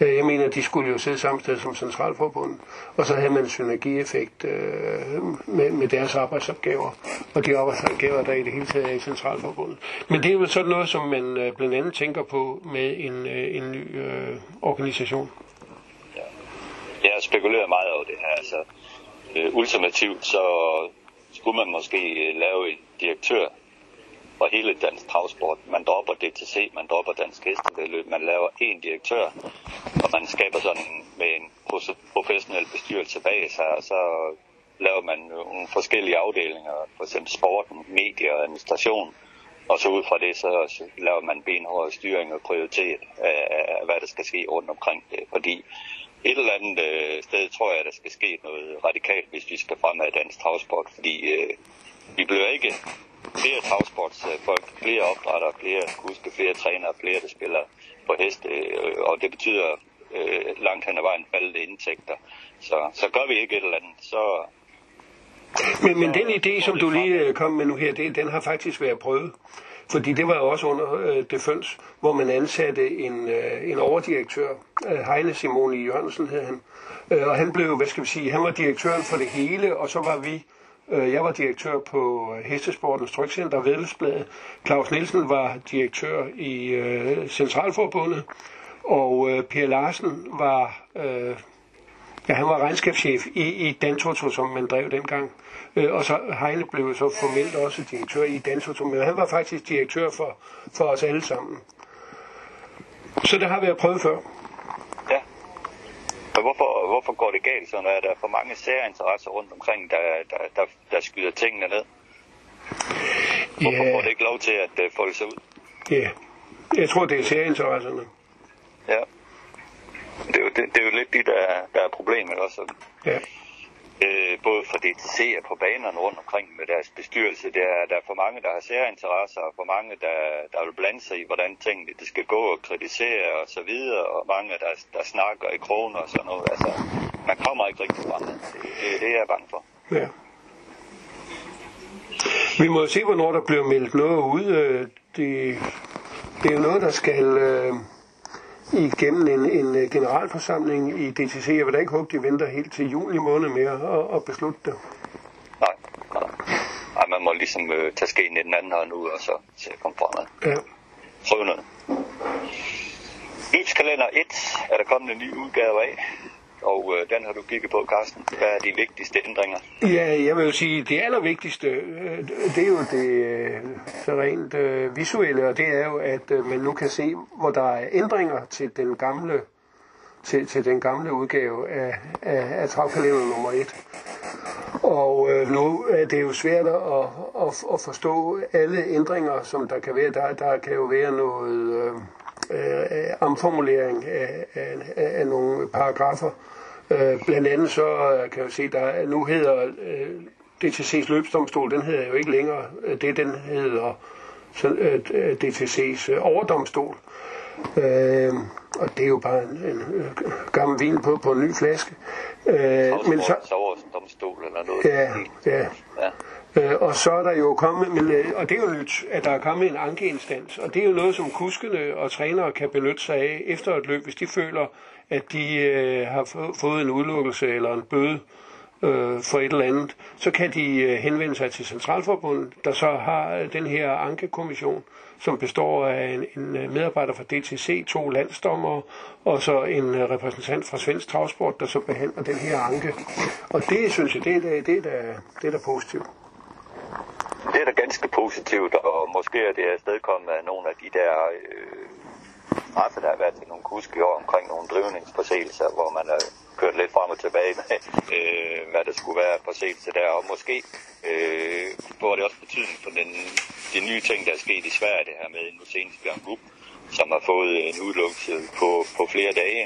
Øh, jeg mener, de skulle jo sidde samme sted som Centralforbundet, og så havde man en synergieffekt øh, med, med deres arbejdsopgaver, og de arbejdsopgaver, der i det hele taget er i Centralforbundet. Men det er jo sådan noget, som man øh, blandt andet tænker på med en, øh, en ny øh, organisation. Jeg har spekuleret meget over det her. Altså, øh, ultimativt så skulle man måske øh, lave en direktør for hele dansk travsport. Man dropper DTC, man dropper dansk hestevedløb, man laver en direktør, og man skaber sådan med en professionel bestyrelse bag sig, og så laver man øh, nogle forskellige afdelinger, for eksempel sporten, medier og administration, og så ud fra det, så laver man benhård styring og prioritet af, af, hvad der skal ske rundt omkring det. Fordi et eller andet øh, sted tror jeg, der skal ske noget radikalt, hvis vi skal fremad i dansk travsport, fordi øh, vi bliver ikke flere travsportsfolk, flere opdrættere, flere kuske, flere trænere, flere der spiller på heste, øh, og det betyder øh, langt hen ad vejen faldende indtægter. Så, så gør vi ikke et eller andet, så... Men, men den idé, som du lige øh, kom med nu her, det, den har faktisk været prøvet. Fordi det var jo også under øh, Deføns, hvor man ansatte en, øh, en overdirektør, øh, Heine Simone Jørgensen hed han. Øh, og han blev, hvad skal vi sige, han var direktøren for det hele, og så var vi, Øh, jeg var direktør på øh, Hestesportens Trykcenter, Vedløbsbladet. Claus Nielsen var direktør i øh, Centralforbundet, og øh, Per Larsen var, øh, ja, han var regnskabschef i, i Dantoto, som man drev dengang. Øh, og så Heine blev så formelt også direktør i Dantoto, men han var faktisk direktør for, for os alle sammen. Så det har vi prøvet før. Men hvorfor, hvorfor går det galt, så når der er for mange særinteresser rundt omkring, der, der, der, der skyder tingene ned? Hvorfor Ja. får det ikke lov til at uh, folde sig ud? Ja, jeg tror, det er særinteresserne. Ja. Det er jo, det, det er jo lidt det, der, der er problemet også. Ja. Øh, både for DTC og på banerne rundt omkring med deres bestyrelse. Der er, der er for mange, der har særinteresser, og for mange, der, der vil blande sig i, hvordan tingene det skal gå og kritisere og så videre, og mange, der, der snakker i kroner og sådan noget. Altså, man kommer ikke rigtig frem. Det, det, det er jeg bange for. Ja. Vi må jo se, hvornår der bliver meldt noget ud. Øh, det, det er jo noget, der skal øh, igennem en, en øh, generalforsamling i DTC. Jeg vil da ikke håbe, de venter helt til juli måned med at, at beslutte det. Nej, nej. nej man må ligesom øh, tage skeen i den anden hånd ud, og så se komme fremad. Ja. Prøv noget. Løbskalender 1 er der kommet en ny udgave af, og øh, den har du kigget på, Carsten. Hvad er de vigtigste ændringer? Ja, jeg vil jo sige, det allervigtigste, øh, det er jo det øh, så rent øh, visuelle, og det er jo, at øh, man nu kan se, hvor der er ændringer til den gamle, til, til den gamle udgave af, af, af travkalender nummer 1. Og øh, nu er det jo svært at, at, at forstå alle ændringer, som der kan være. Der, der kan jo være noget øh, øh, omformulering af, af, af, nogle paragrafer. Øh, blandt andet så øh, kan jeg se, der nu hedder øh, DTC's løbsdomstol, den hedder jo ikke længere øh, det, den hedder så, øh, DTC's øh, overdomstol. Øh, og det er jo bare en, en gammel vin på, på en ny flaske. Øh, men så, domstol eller noget. Ja, ja. ja. Øh, og så er der jo kommet, men, øh, og det er jo nyt, at der er kommet en ankeinstans, og det er jo noget, som kuskene og trænere kan benytte sig af efter et løb, hvis de føler, at de øh, har få, fået en udelukkelse eller en bøde øh, for et eller andet, så kan de øh, henvende sig til Centralforbundet, der så har øh, den her ankekommission, som består af en, en øh, medarbejder fra DTC, to landsdommer og så en øh, repræsentant fra Svensk Travsport, der så behandler den her anke. Og det synes jeg, det er da, det er da, det er da positivt. Det er da ganske positivt, og måske er det afstedkommet af nogle af de der øh, straffe, der har været til nogle kusk i år omkring nogle drivningsforseelser, hvor man har kørt lidt frem og tilbage med, øh, hvad der skulle være forseelse der. Og måske øh, får det også betydning for den, de nye ting, der er sket i Sverige, det her med nu senest Bjørn Gub, som har fået en udelukkelse på, på flere dage,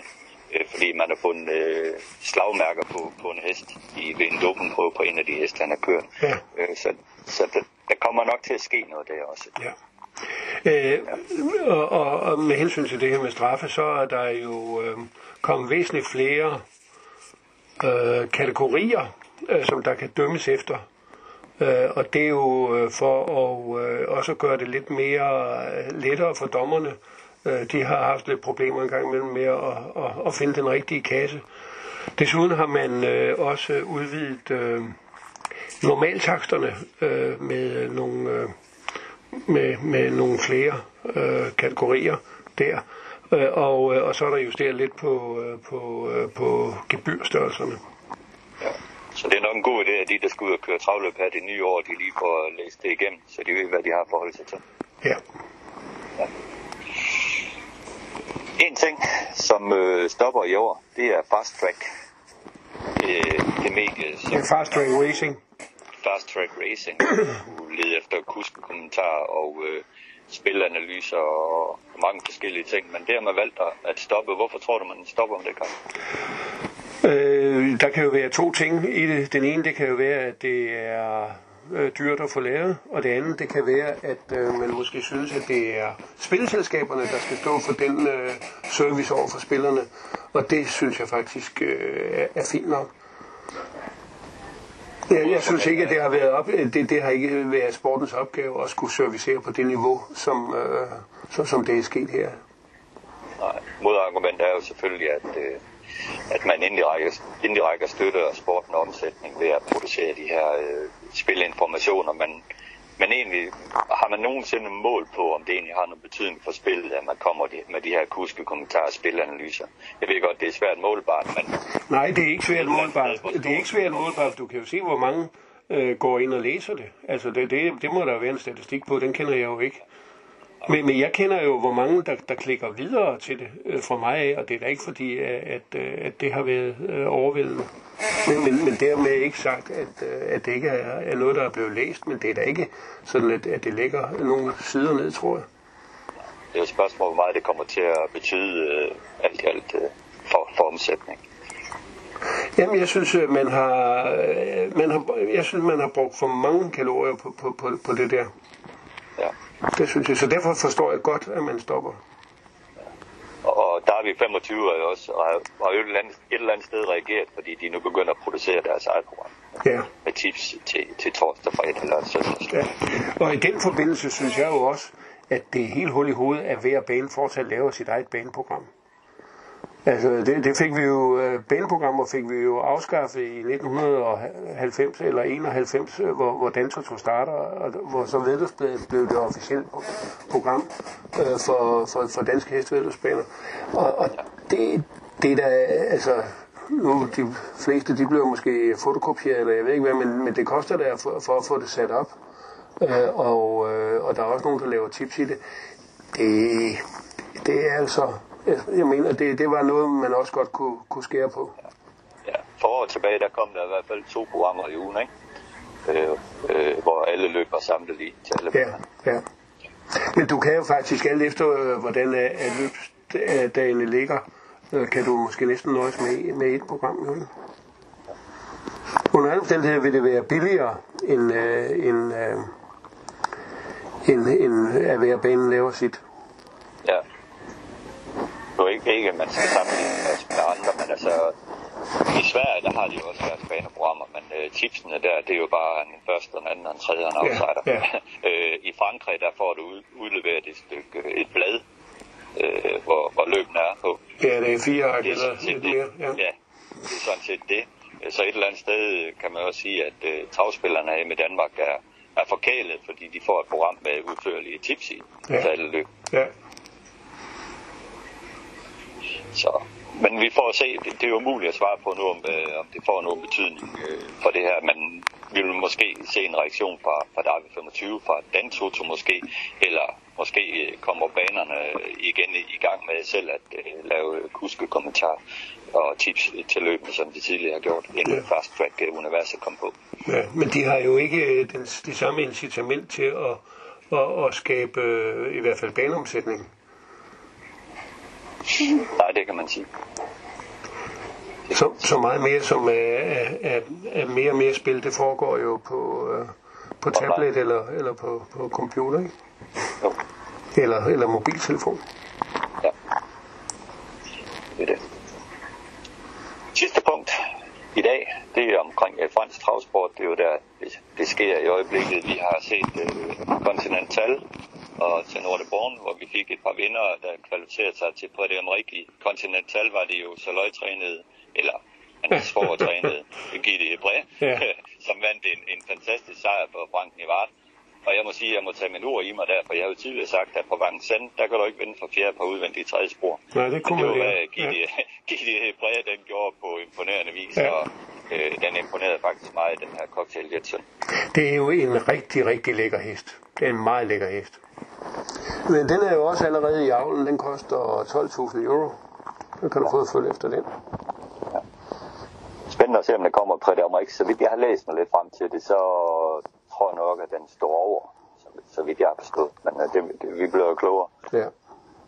øh, fordi man har fundet øh, slagmærker på, på en hest i, ved en dopingprøve på en af de heste, han har kørt. Ja. Øh, så så der, der kommer nok til at ske noget der også. Ja. Øh, og, og, og med hensyn til det her med straffe, så er der jo øh, kommet væsentligt flere øh, kategorier, øh, som der kan dømmes efter. Øh, og det er jo øh, for at øh, også gøre det lidt mere øh, lettere for dommerne. Øh, de har haft lidt problemer en gang imellem med at, at, at finde den rigtige kasse. Desuden har man øh, også udvidet øh, normaltaksterne øh, med nogle øh, med, med nogle flere øh, kategorier der. Øh, og, øh, og så er der justeret lidt på, øh, på, øh, på gebyrstørrelserne. Ja. Så det er nok en god idé, at de, der skal ud og køre travløb her det nye år, de lige får læst det igennem, så de ved, hvad de har at forholde sig til. Ja. En ting, som øh, stopper i år, det er Fast Track. Øh, det medie, som er fast track racing. Fast Track Racing, lede efter kuskekommentarer og øh, spilanalyser og mange forskellige ting. Men det har man valgt at- at stoppe. Hvorfor tror du, man stopper med det, Karl? Øh, der kan jo være to ting i det. Den ene, det kan jo være, at det er øh, dyrt at få lavet, og det andet, det kan være, at øh, man måske synes, at det er spilselskaberne, der skal stå for den øh, service over for spillerne, og det synes jeg faktisk øh, er, er fint nok. Jeg, jeg synes ikke, at det har været op, øh, det, det har ikke været sportens opgave at skulle servicere på det niveau, som, øh, så, som det er sket her. Nej, modargumentet er jo selvfølgelig, at, øh, at man indirekte, indirekte støtter sporten og omsætning ved at producere de her øh, spilinformationer, men, men egentlig har man nogensinde mål på, om det egentlig har noget betydning for spillet, at man kommer med de her kuske kommentarer og spilanalyser. Jeg ved godt, det er svært målbart, men Nej, det er ikke svært målbart. Det er ikke svært målbart. Du kan jo se, hvor mange øh, går ind og læser det. Altså, det, det, det må der være en statistik på. Den kender jeg jo ikke. Men, men jeg kender jo, hvor mange, der, der klikker videre til det øh, fra mig af, og det er da ikke fordi, at, at, øh, at det har været øh, overvældende. Men, men, men dermed ikke sagt, at, øh, at det ikke er, er noget, der er blevet læst, men det er da ikke sådan, at, at det ligger nogle sider ned, tror jeg. det er et spørgsmål, hvor meget det kommer til at betyde øh, alt i alt øh, for, for omsætning. Jamen, jeg synes, øh, man har, man har, jeg synes, man har brugt for mange kalorier på, på, på, på det der. Ja. Det synes jeg. Så derfor forstår jeg godt, at man stopper. Og der er vi 25 og også, og har, et eller, andet, et eller andet sted reageret, fordi de nu begynder at producere deres eget program Ja. med tips til, til torsdag, fredag eller søndag. ja. Og i den forbindelse synes jeg jo også, at det er helt hul i hovedet, at hver bane fortsat laver sit eget baneprogram. Altså, det, det fik vi jo, øh, baneprogrammer fik vi jo afskaffet i 1990 eller 91, øh, hvor, hvor, hvor tog starter, og hvor så vedløbsbladet blev det officielle program øh, for, for, for danske hestevedløbsbaner. Og, og det, det der, altså, nu de fleste, de bliver måske fotokopieret, eller jeg ved ikke hvad, men, men det koster der for, for at få det sat op. Øh, og, øh, og der er også nogen, der laver tips i det. Det, det er altså, jeg, mener, det, det var noget, man også godt kunne, kunne skære på. Ja, for år tilbage, der kom der i hvert fald to programmer i ugen, ikke? Øh, øh, hvor alle løb var samlet i til alle Ja, ja. Men du kan jo faktisk, alt efter øh, hvordan øh, løbsdagene ligger, øh, kan du måske næsten nøjes med, med et program. Nu. ikke? Under alle omstændigheder vil det være billigere, end, øh, end, øh, end, end at hver banen laver sit. Ja. Er ikke, ikke, man skal sammenligne med andre, men altså, i Sverige, der har de jo også deres baneprogrammer, men øh, tipsene der, det er jo bare en første, en anden, en tredje en Ja, outsider. ja. øh, I Frankrig, der får du ud, udleveret et stykke, øh, et blad, øh, hvor, hvor løbene er på. Ja, det er fire Det er eller lidt mere. Ja. ja, det er sådan set det. Så et eller andet sted kan man også sige, at uh, travspillerne her med Danmark er, er forkælet, fordi de får et program med udførlige tips i Ja. til alle løb. Ja. Så, men vi får se. Det, det er jo umuligt at svare på nu, om, øh, om det får nogen betydning øh, for det her. Men vi vil måske se en reaktion fra, fra Darby 25, fra Dan Toto måske, eller måske øh, kommer banerne igen i, gang med selv at øh, lave kuskekommentarer og tips til løbende, som de tidligere har gjort, inden Ja. Fast Track øh, Universet kom på. Ja, men de har jo ikke øh, den, det samme incitament til at, at, at skabe øh, i hvert fald baneomsætning. Nej, det kan man sige. Så, så meget mere som er, er, er, er mere og mere spil, det foregår jo på, øh, på tablet eller, eller på, på computer, ikke? Jo, Eller, eller mobiltelefon. ja. Det er det. Sidste punkt i dag, det er omkring øh, fransk travsport. Det er jo der, det, det sker i øjeblikket. Vi har set øh, Continental og til Norte Born, hvor vi fik et par vinder, der kvalificerede sig til Prix d'Amérique. I Continental var det jo så løgtrænet, eller hans foretrænet Gitte Ebre, Ja. som vandt en, en fantastisk sejr på Frank Nivart. Og jeg må sige, at jeg må tage min ord i mig der, for jeg har jo tidligere sagt, at på Vincennes, der kan du ikke vinde for fjerde på udvendige tredje spor. Nej, det kunne Men det var, hvad Gitte, ja. Gitte Hebré, den gjorde på imponerende vis, Ja. ja. og øh, den imponerede faktisk meget, den her cocktail Jetson. Det er jo en rigtig, rigtig lækker hest. Det er en meget lækker hest. Men den er jo også allerede i avlen. Den koster 12.000 euro. Så kan du få følge efter den. Spændende at se, om der kommer Prix d'Amérique. Så vidt jeg har læst mig lidt frem til det, så tror jeg nok, at den står over, så, så vidt jeg har forstået. Men øh, det, det, vi bliver klogere Ja.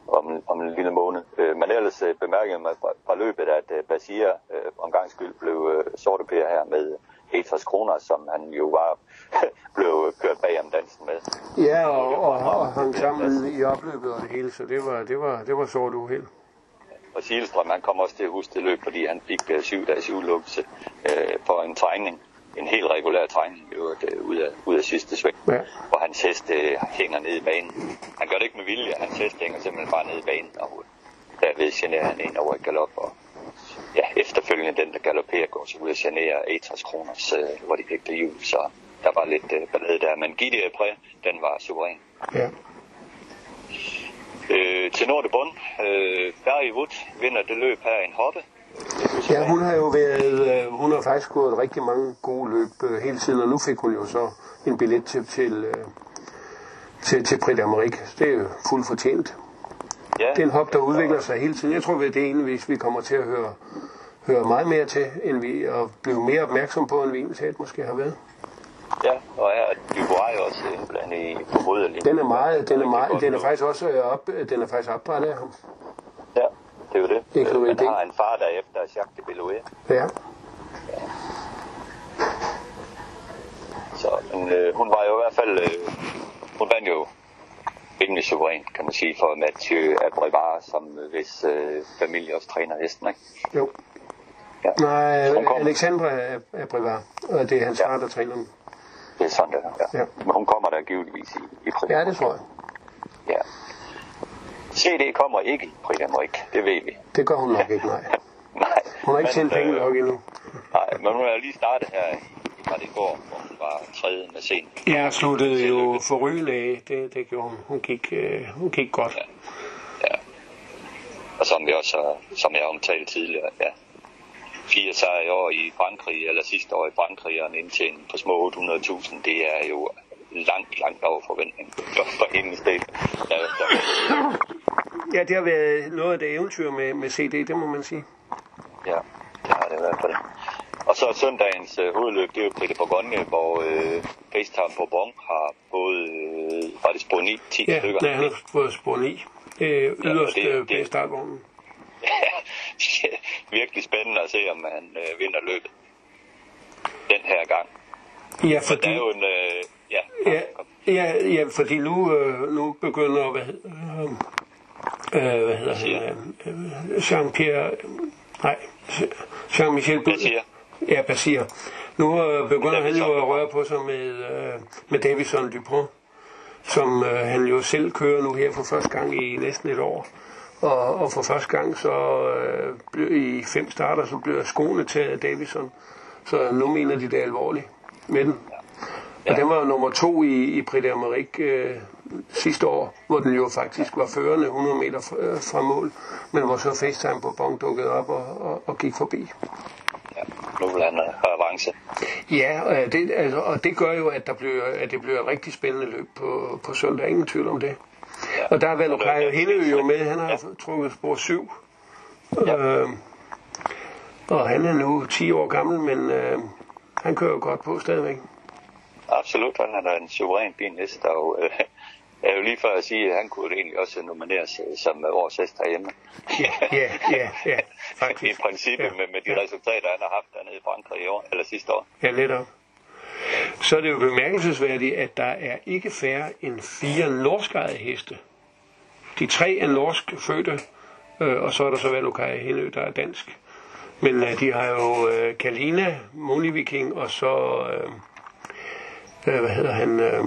om, om en lille måned. Øh, men ellers øh, bemærkede jeg fra, fra løbet, at øh, Basia øh, om skyld blev øh, sorte per her med 60 kroner, som han jo var blev kørt bag om dansen med. Ja, og, og, og hang sammen i opløbet og det hele, så det var, det var, det var sort uheld. Og Silstrøm, han kom også til at huske det løb, fordi han fik øh, syv dages udelukkelse øh, for en træning. En helt regulær træning øvrigt, øh, ud, af, ud af sidste sving. Ja. Hvor hans hest øh, hænger nede i banen. Han gør det ikke med vilje, hans hest hænger simpelthen bare nede i banen. Og derved generer han en over i galop. Og ja, efterfølgende den, der galopperer, går så ud og generer 60 kroners, øh, hvor de fik det jul. Så der var lidt øh, ballade der. Men Gitte Pré, den var suveræn. Ja. Øh, til Nord Bund, øh, Barry Wood vinder det løb her i en hoppe. ja, hun har jo været, øh, hun har faktisk gået rigtig mange gode løb øh, hele tiden, og nu fik hun jo så en billet til, til, øh, til, til Prix d'Amérique. Det er jo fuldt fortjent. Ja, Det er en hop, der udvikler sig hele tiden. Jeg tror, det er en, hvis vi kommer til at høre, høre meget mere til, end vi, og blive mere opmærksom på, end vi egentlig måske har været. Ja, og er Dubois jo også indblandet i på moderlinjen. Den er meget, den er meget, den er faktisk også øh, op, den er faktisk opdræt af ham. Ja, det er jo det. Det Chloé Han har en far, der er efter Jacques de Belouet. Ja. Så men, øh, hun var jo i hvert fald... Øh, hun vandt jo rimelig suveræn, kan man sige, for Mathieu Abrevard, som øh, hvis øh, familie også træner hesten, ikke? Jo. Ja. Nej, kom. Alexandra er, er privat, og det er hans Ja. far, der træner dem. Det er sådan, det er. Ja. Ja. Men hun kommer der givetvis i, i Prix Ja, det tror jeg. Ja. CD kommer ikke i d'Amérique, det ved vi. Det gør hun nok ikke, nej. Nej. Hun har ikke tjent penge øh, nok endnu. Nej, men hun er lige startet her i i går, hvor var tredje med scenen. Jeg sluttede jo forrygende af. Det, det gjorde hun. Hun gik, øh, hun gik godt. Ja. Og som, vi også, som jeg har omtalt tidligere, ja. Fire sejre i år i Frankrig, eller sidste år i Frankrig, og en indtjening på små 800.000, det er jo langt, langt over forventning for, for hendes del. Der, Ja, det har været noget af det eventyr med, med CD, det må man sige. ja, det har det i hvert fald. Og så søndagens øh, hovedløb, det er jo Prix de Bourgogne, hvor øh, FaceTime på Bon har både, øh, var det spor 9, 10 Ja, stykker. der har fået spor 9. Øh, yderst det- øh, det- startvognen. Ja, virkelig spændende at se, om han øh, vinder løbet den her gang. Ja, Der fordi, er jo en... Øh, ja, ja, ja, ja, fordi nu, øh, nu begynder, hvad hedder, øh, hvad hedder han, øh, Jean-Pierre, nej, Jean-Michel siger? Ja, Basir. Nu øh, begynder han jo at røre på sig med, øh, med Davison Dupont, som øh, han jo selv kører nu her for første gang i næsten et år. Og, og for første gang så øh, blev, i fem starter, så bliver skoene taget af Davison. Så nu mener de det alvorligt med den. Ja. Og den var jo nummer to i, i Prix d'Amérique øh, sidste år, hvor den jo faktisk var førende 100 meter fra, øh, fra mål, men hvor så FaceTime på Bong dukkede op og, og, og gik forbi. Han have avance. Ja, og det, altså, og det gør jo, at, der bliver, at det bliver et rigtig spændende løb på, på søndag. Ingen tvivl om det. Ja. Og der er Valukai Hindeø jo med. Han har ja. trukket spor 7. Ja. Øh, og han er nu 10 år gammel, men øh, han kører jo godt på stadigvæk. Absolut, han er en suveræn fin næste, jo, øh, er jo lige for at sige, at han kunne egentlig også nomineres øh, som årets hest herhjemme. Ja, ja, ja. I princippet ja, med, med de ja. resultater, han har haft dernede i Frankrig i år, eller sidste år. Ja, lidt op. Så er det jo bemærkelsesværdigt, at der er ikke færre end fire norskejede heste. De tre er norsk fødte, øh, og så er der så Valukai Hindø, der er dansk. Men øh, de har jo øh, Kalina, Moni Viking, og så, øh, øh, hvad hedder han, øh,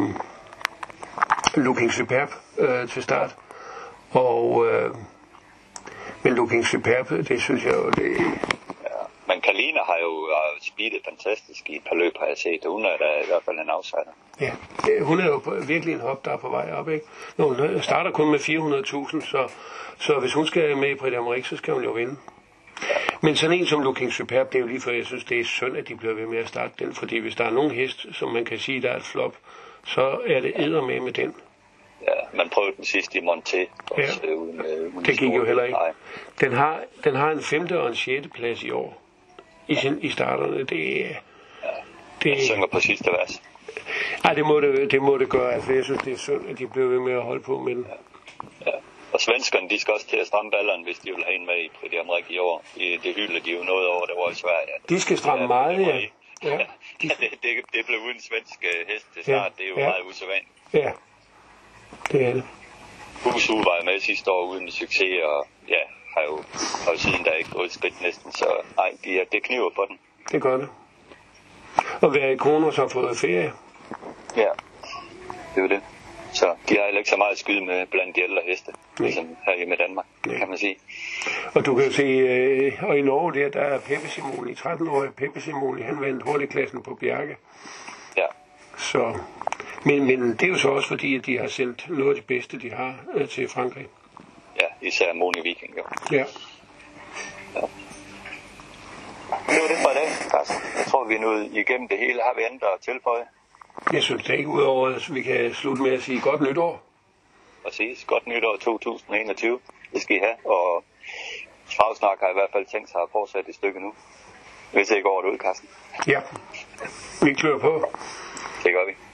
Looking Superb øh, til start. Og, øh, men Looking Superb, det synes jeg jo, det... Men Kalina har jo speedet fantastisk i et par løb, har jeg set. Hun er da i hvert fald en outsider. Ja, hun er jo virkelig en hop, der er på vej op, ikke? Nå, hun starter kun med 400.000, så, så hvis hun skal med i Prix d'Amérique, så skal hun jo vinde. Men sådan en som Looking Superb, det er jo lige før, jeg synes, det er synd, at de bliver ved med at starte den, fordi hvis der er nogen hest, som man kan sige, der er et flop, så er det æder med med den. Ja, man prøvede den sidste i Monté. Også, ja. uden, øh, uden det gik jo heller ikke. Den har, den har en femte og en sjette plads i år. I, sin, i starterne. Det er... Ja. Det, jeg synger på sidste vers. Nej, det må det, det må det gøre. Altså, jeg synes, det er synd, at de bliver ved med at holde på med den. Ja. ja. Og svenskerne, de skal også til at stramme balleren, hvis de vil have en med i Prix d'Amérique i år. Det, det hylder de jo noget over, det var i Sverige. De skal stramme ja, meget, ja. Ja, ja det, det, det blev uden svensk hest til start. Ja, det er jo ja. meget usædvanligt. Ja, det er det. Husu var med sidste år uden succes, og ja, har jo, har jo siden der ikke gået skridt næsten, så nej, de, det kniver på den. Det gør det. Og hver kroner så har fået ferie. Ja, det er det. Så de har heller ikke så meget skyde med blandt de ældre heste, Nej. ligesom her i Danmark, Nej. kan man sige. Og du kan se, øh, og i Norge der, der er Peppe Simoni, 13-årig Peppe Simoni, han vandt hurtigklassen på Bjerke. Ja. Så, men, men det er jo så også fordi, at de har sendt noget af det bedste, de har øh, til Frankrig. Ja, især Moni Viking, jo. Ja. ja. Det var det for i dag, Carsten. Jeg tror, vi er nået igennem det hele. Har vi andet at tilføje? Jeg synes det ikke, udover at vi kan slutte med at sige godt nytår. Præcis. Godt nytår 2021. Det skal I have. Og Fagsnak har i hvert fald tænkt sig at fortsætte et stykke nu. Hvis ikke går det ud, Carsten. Ja. Vi klør på. Det gør vi.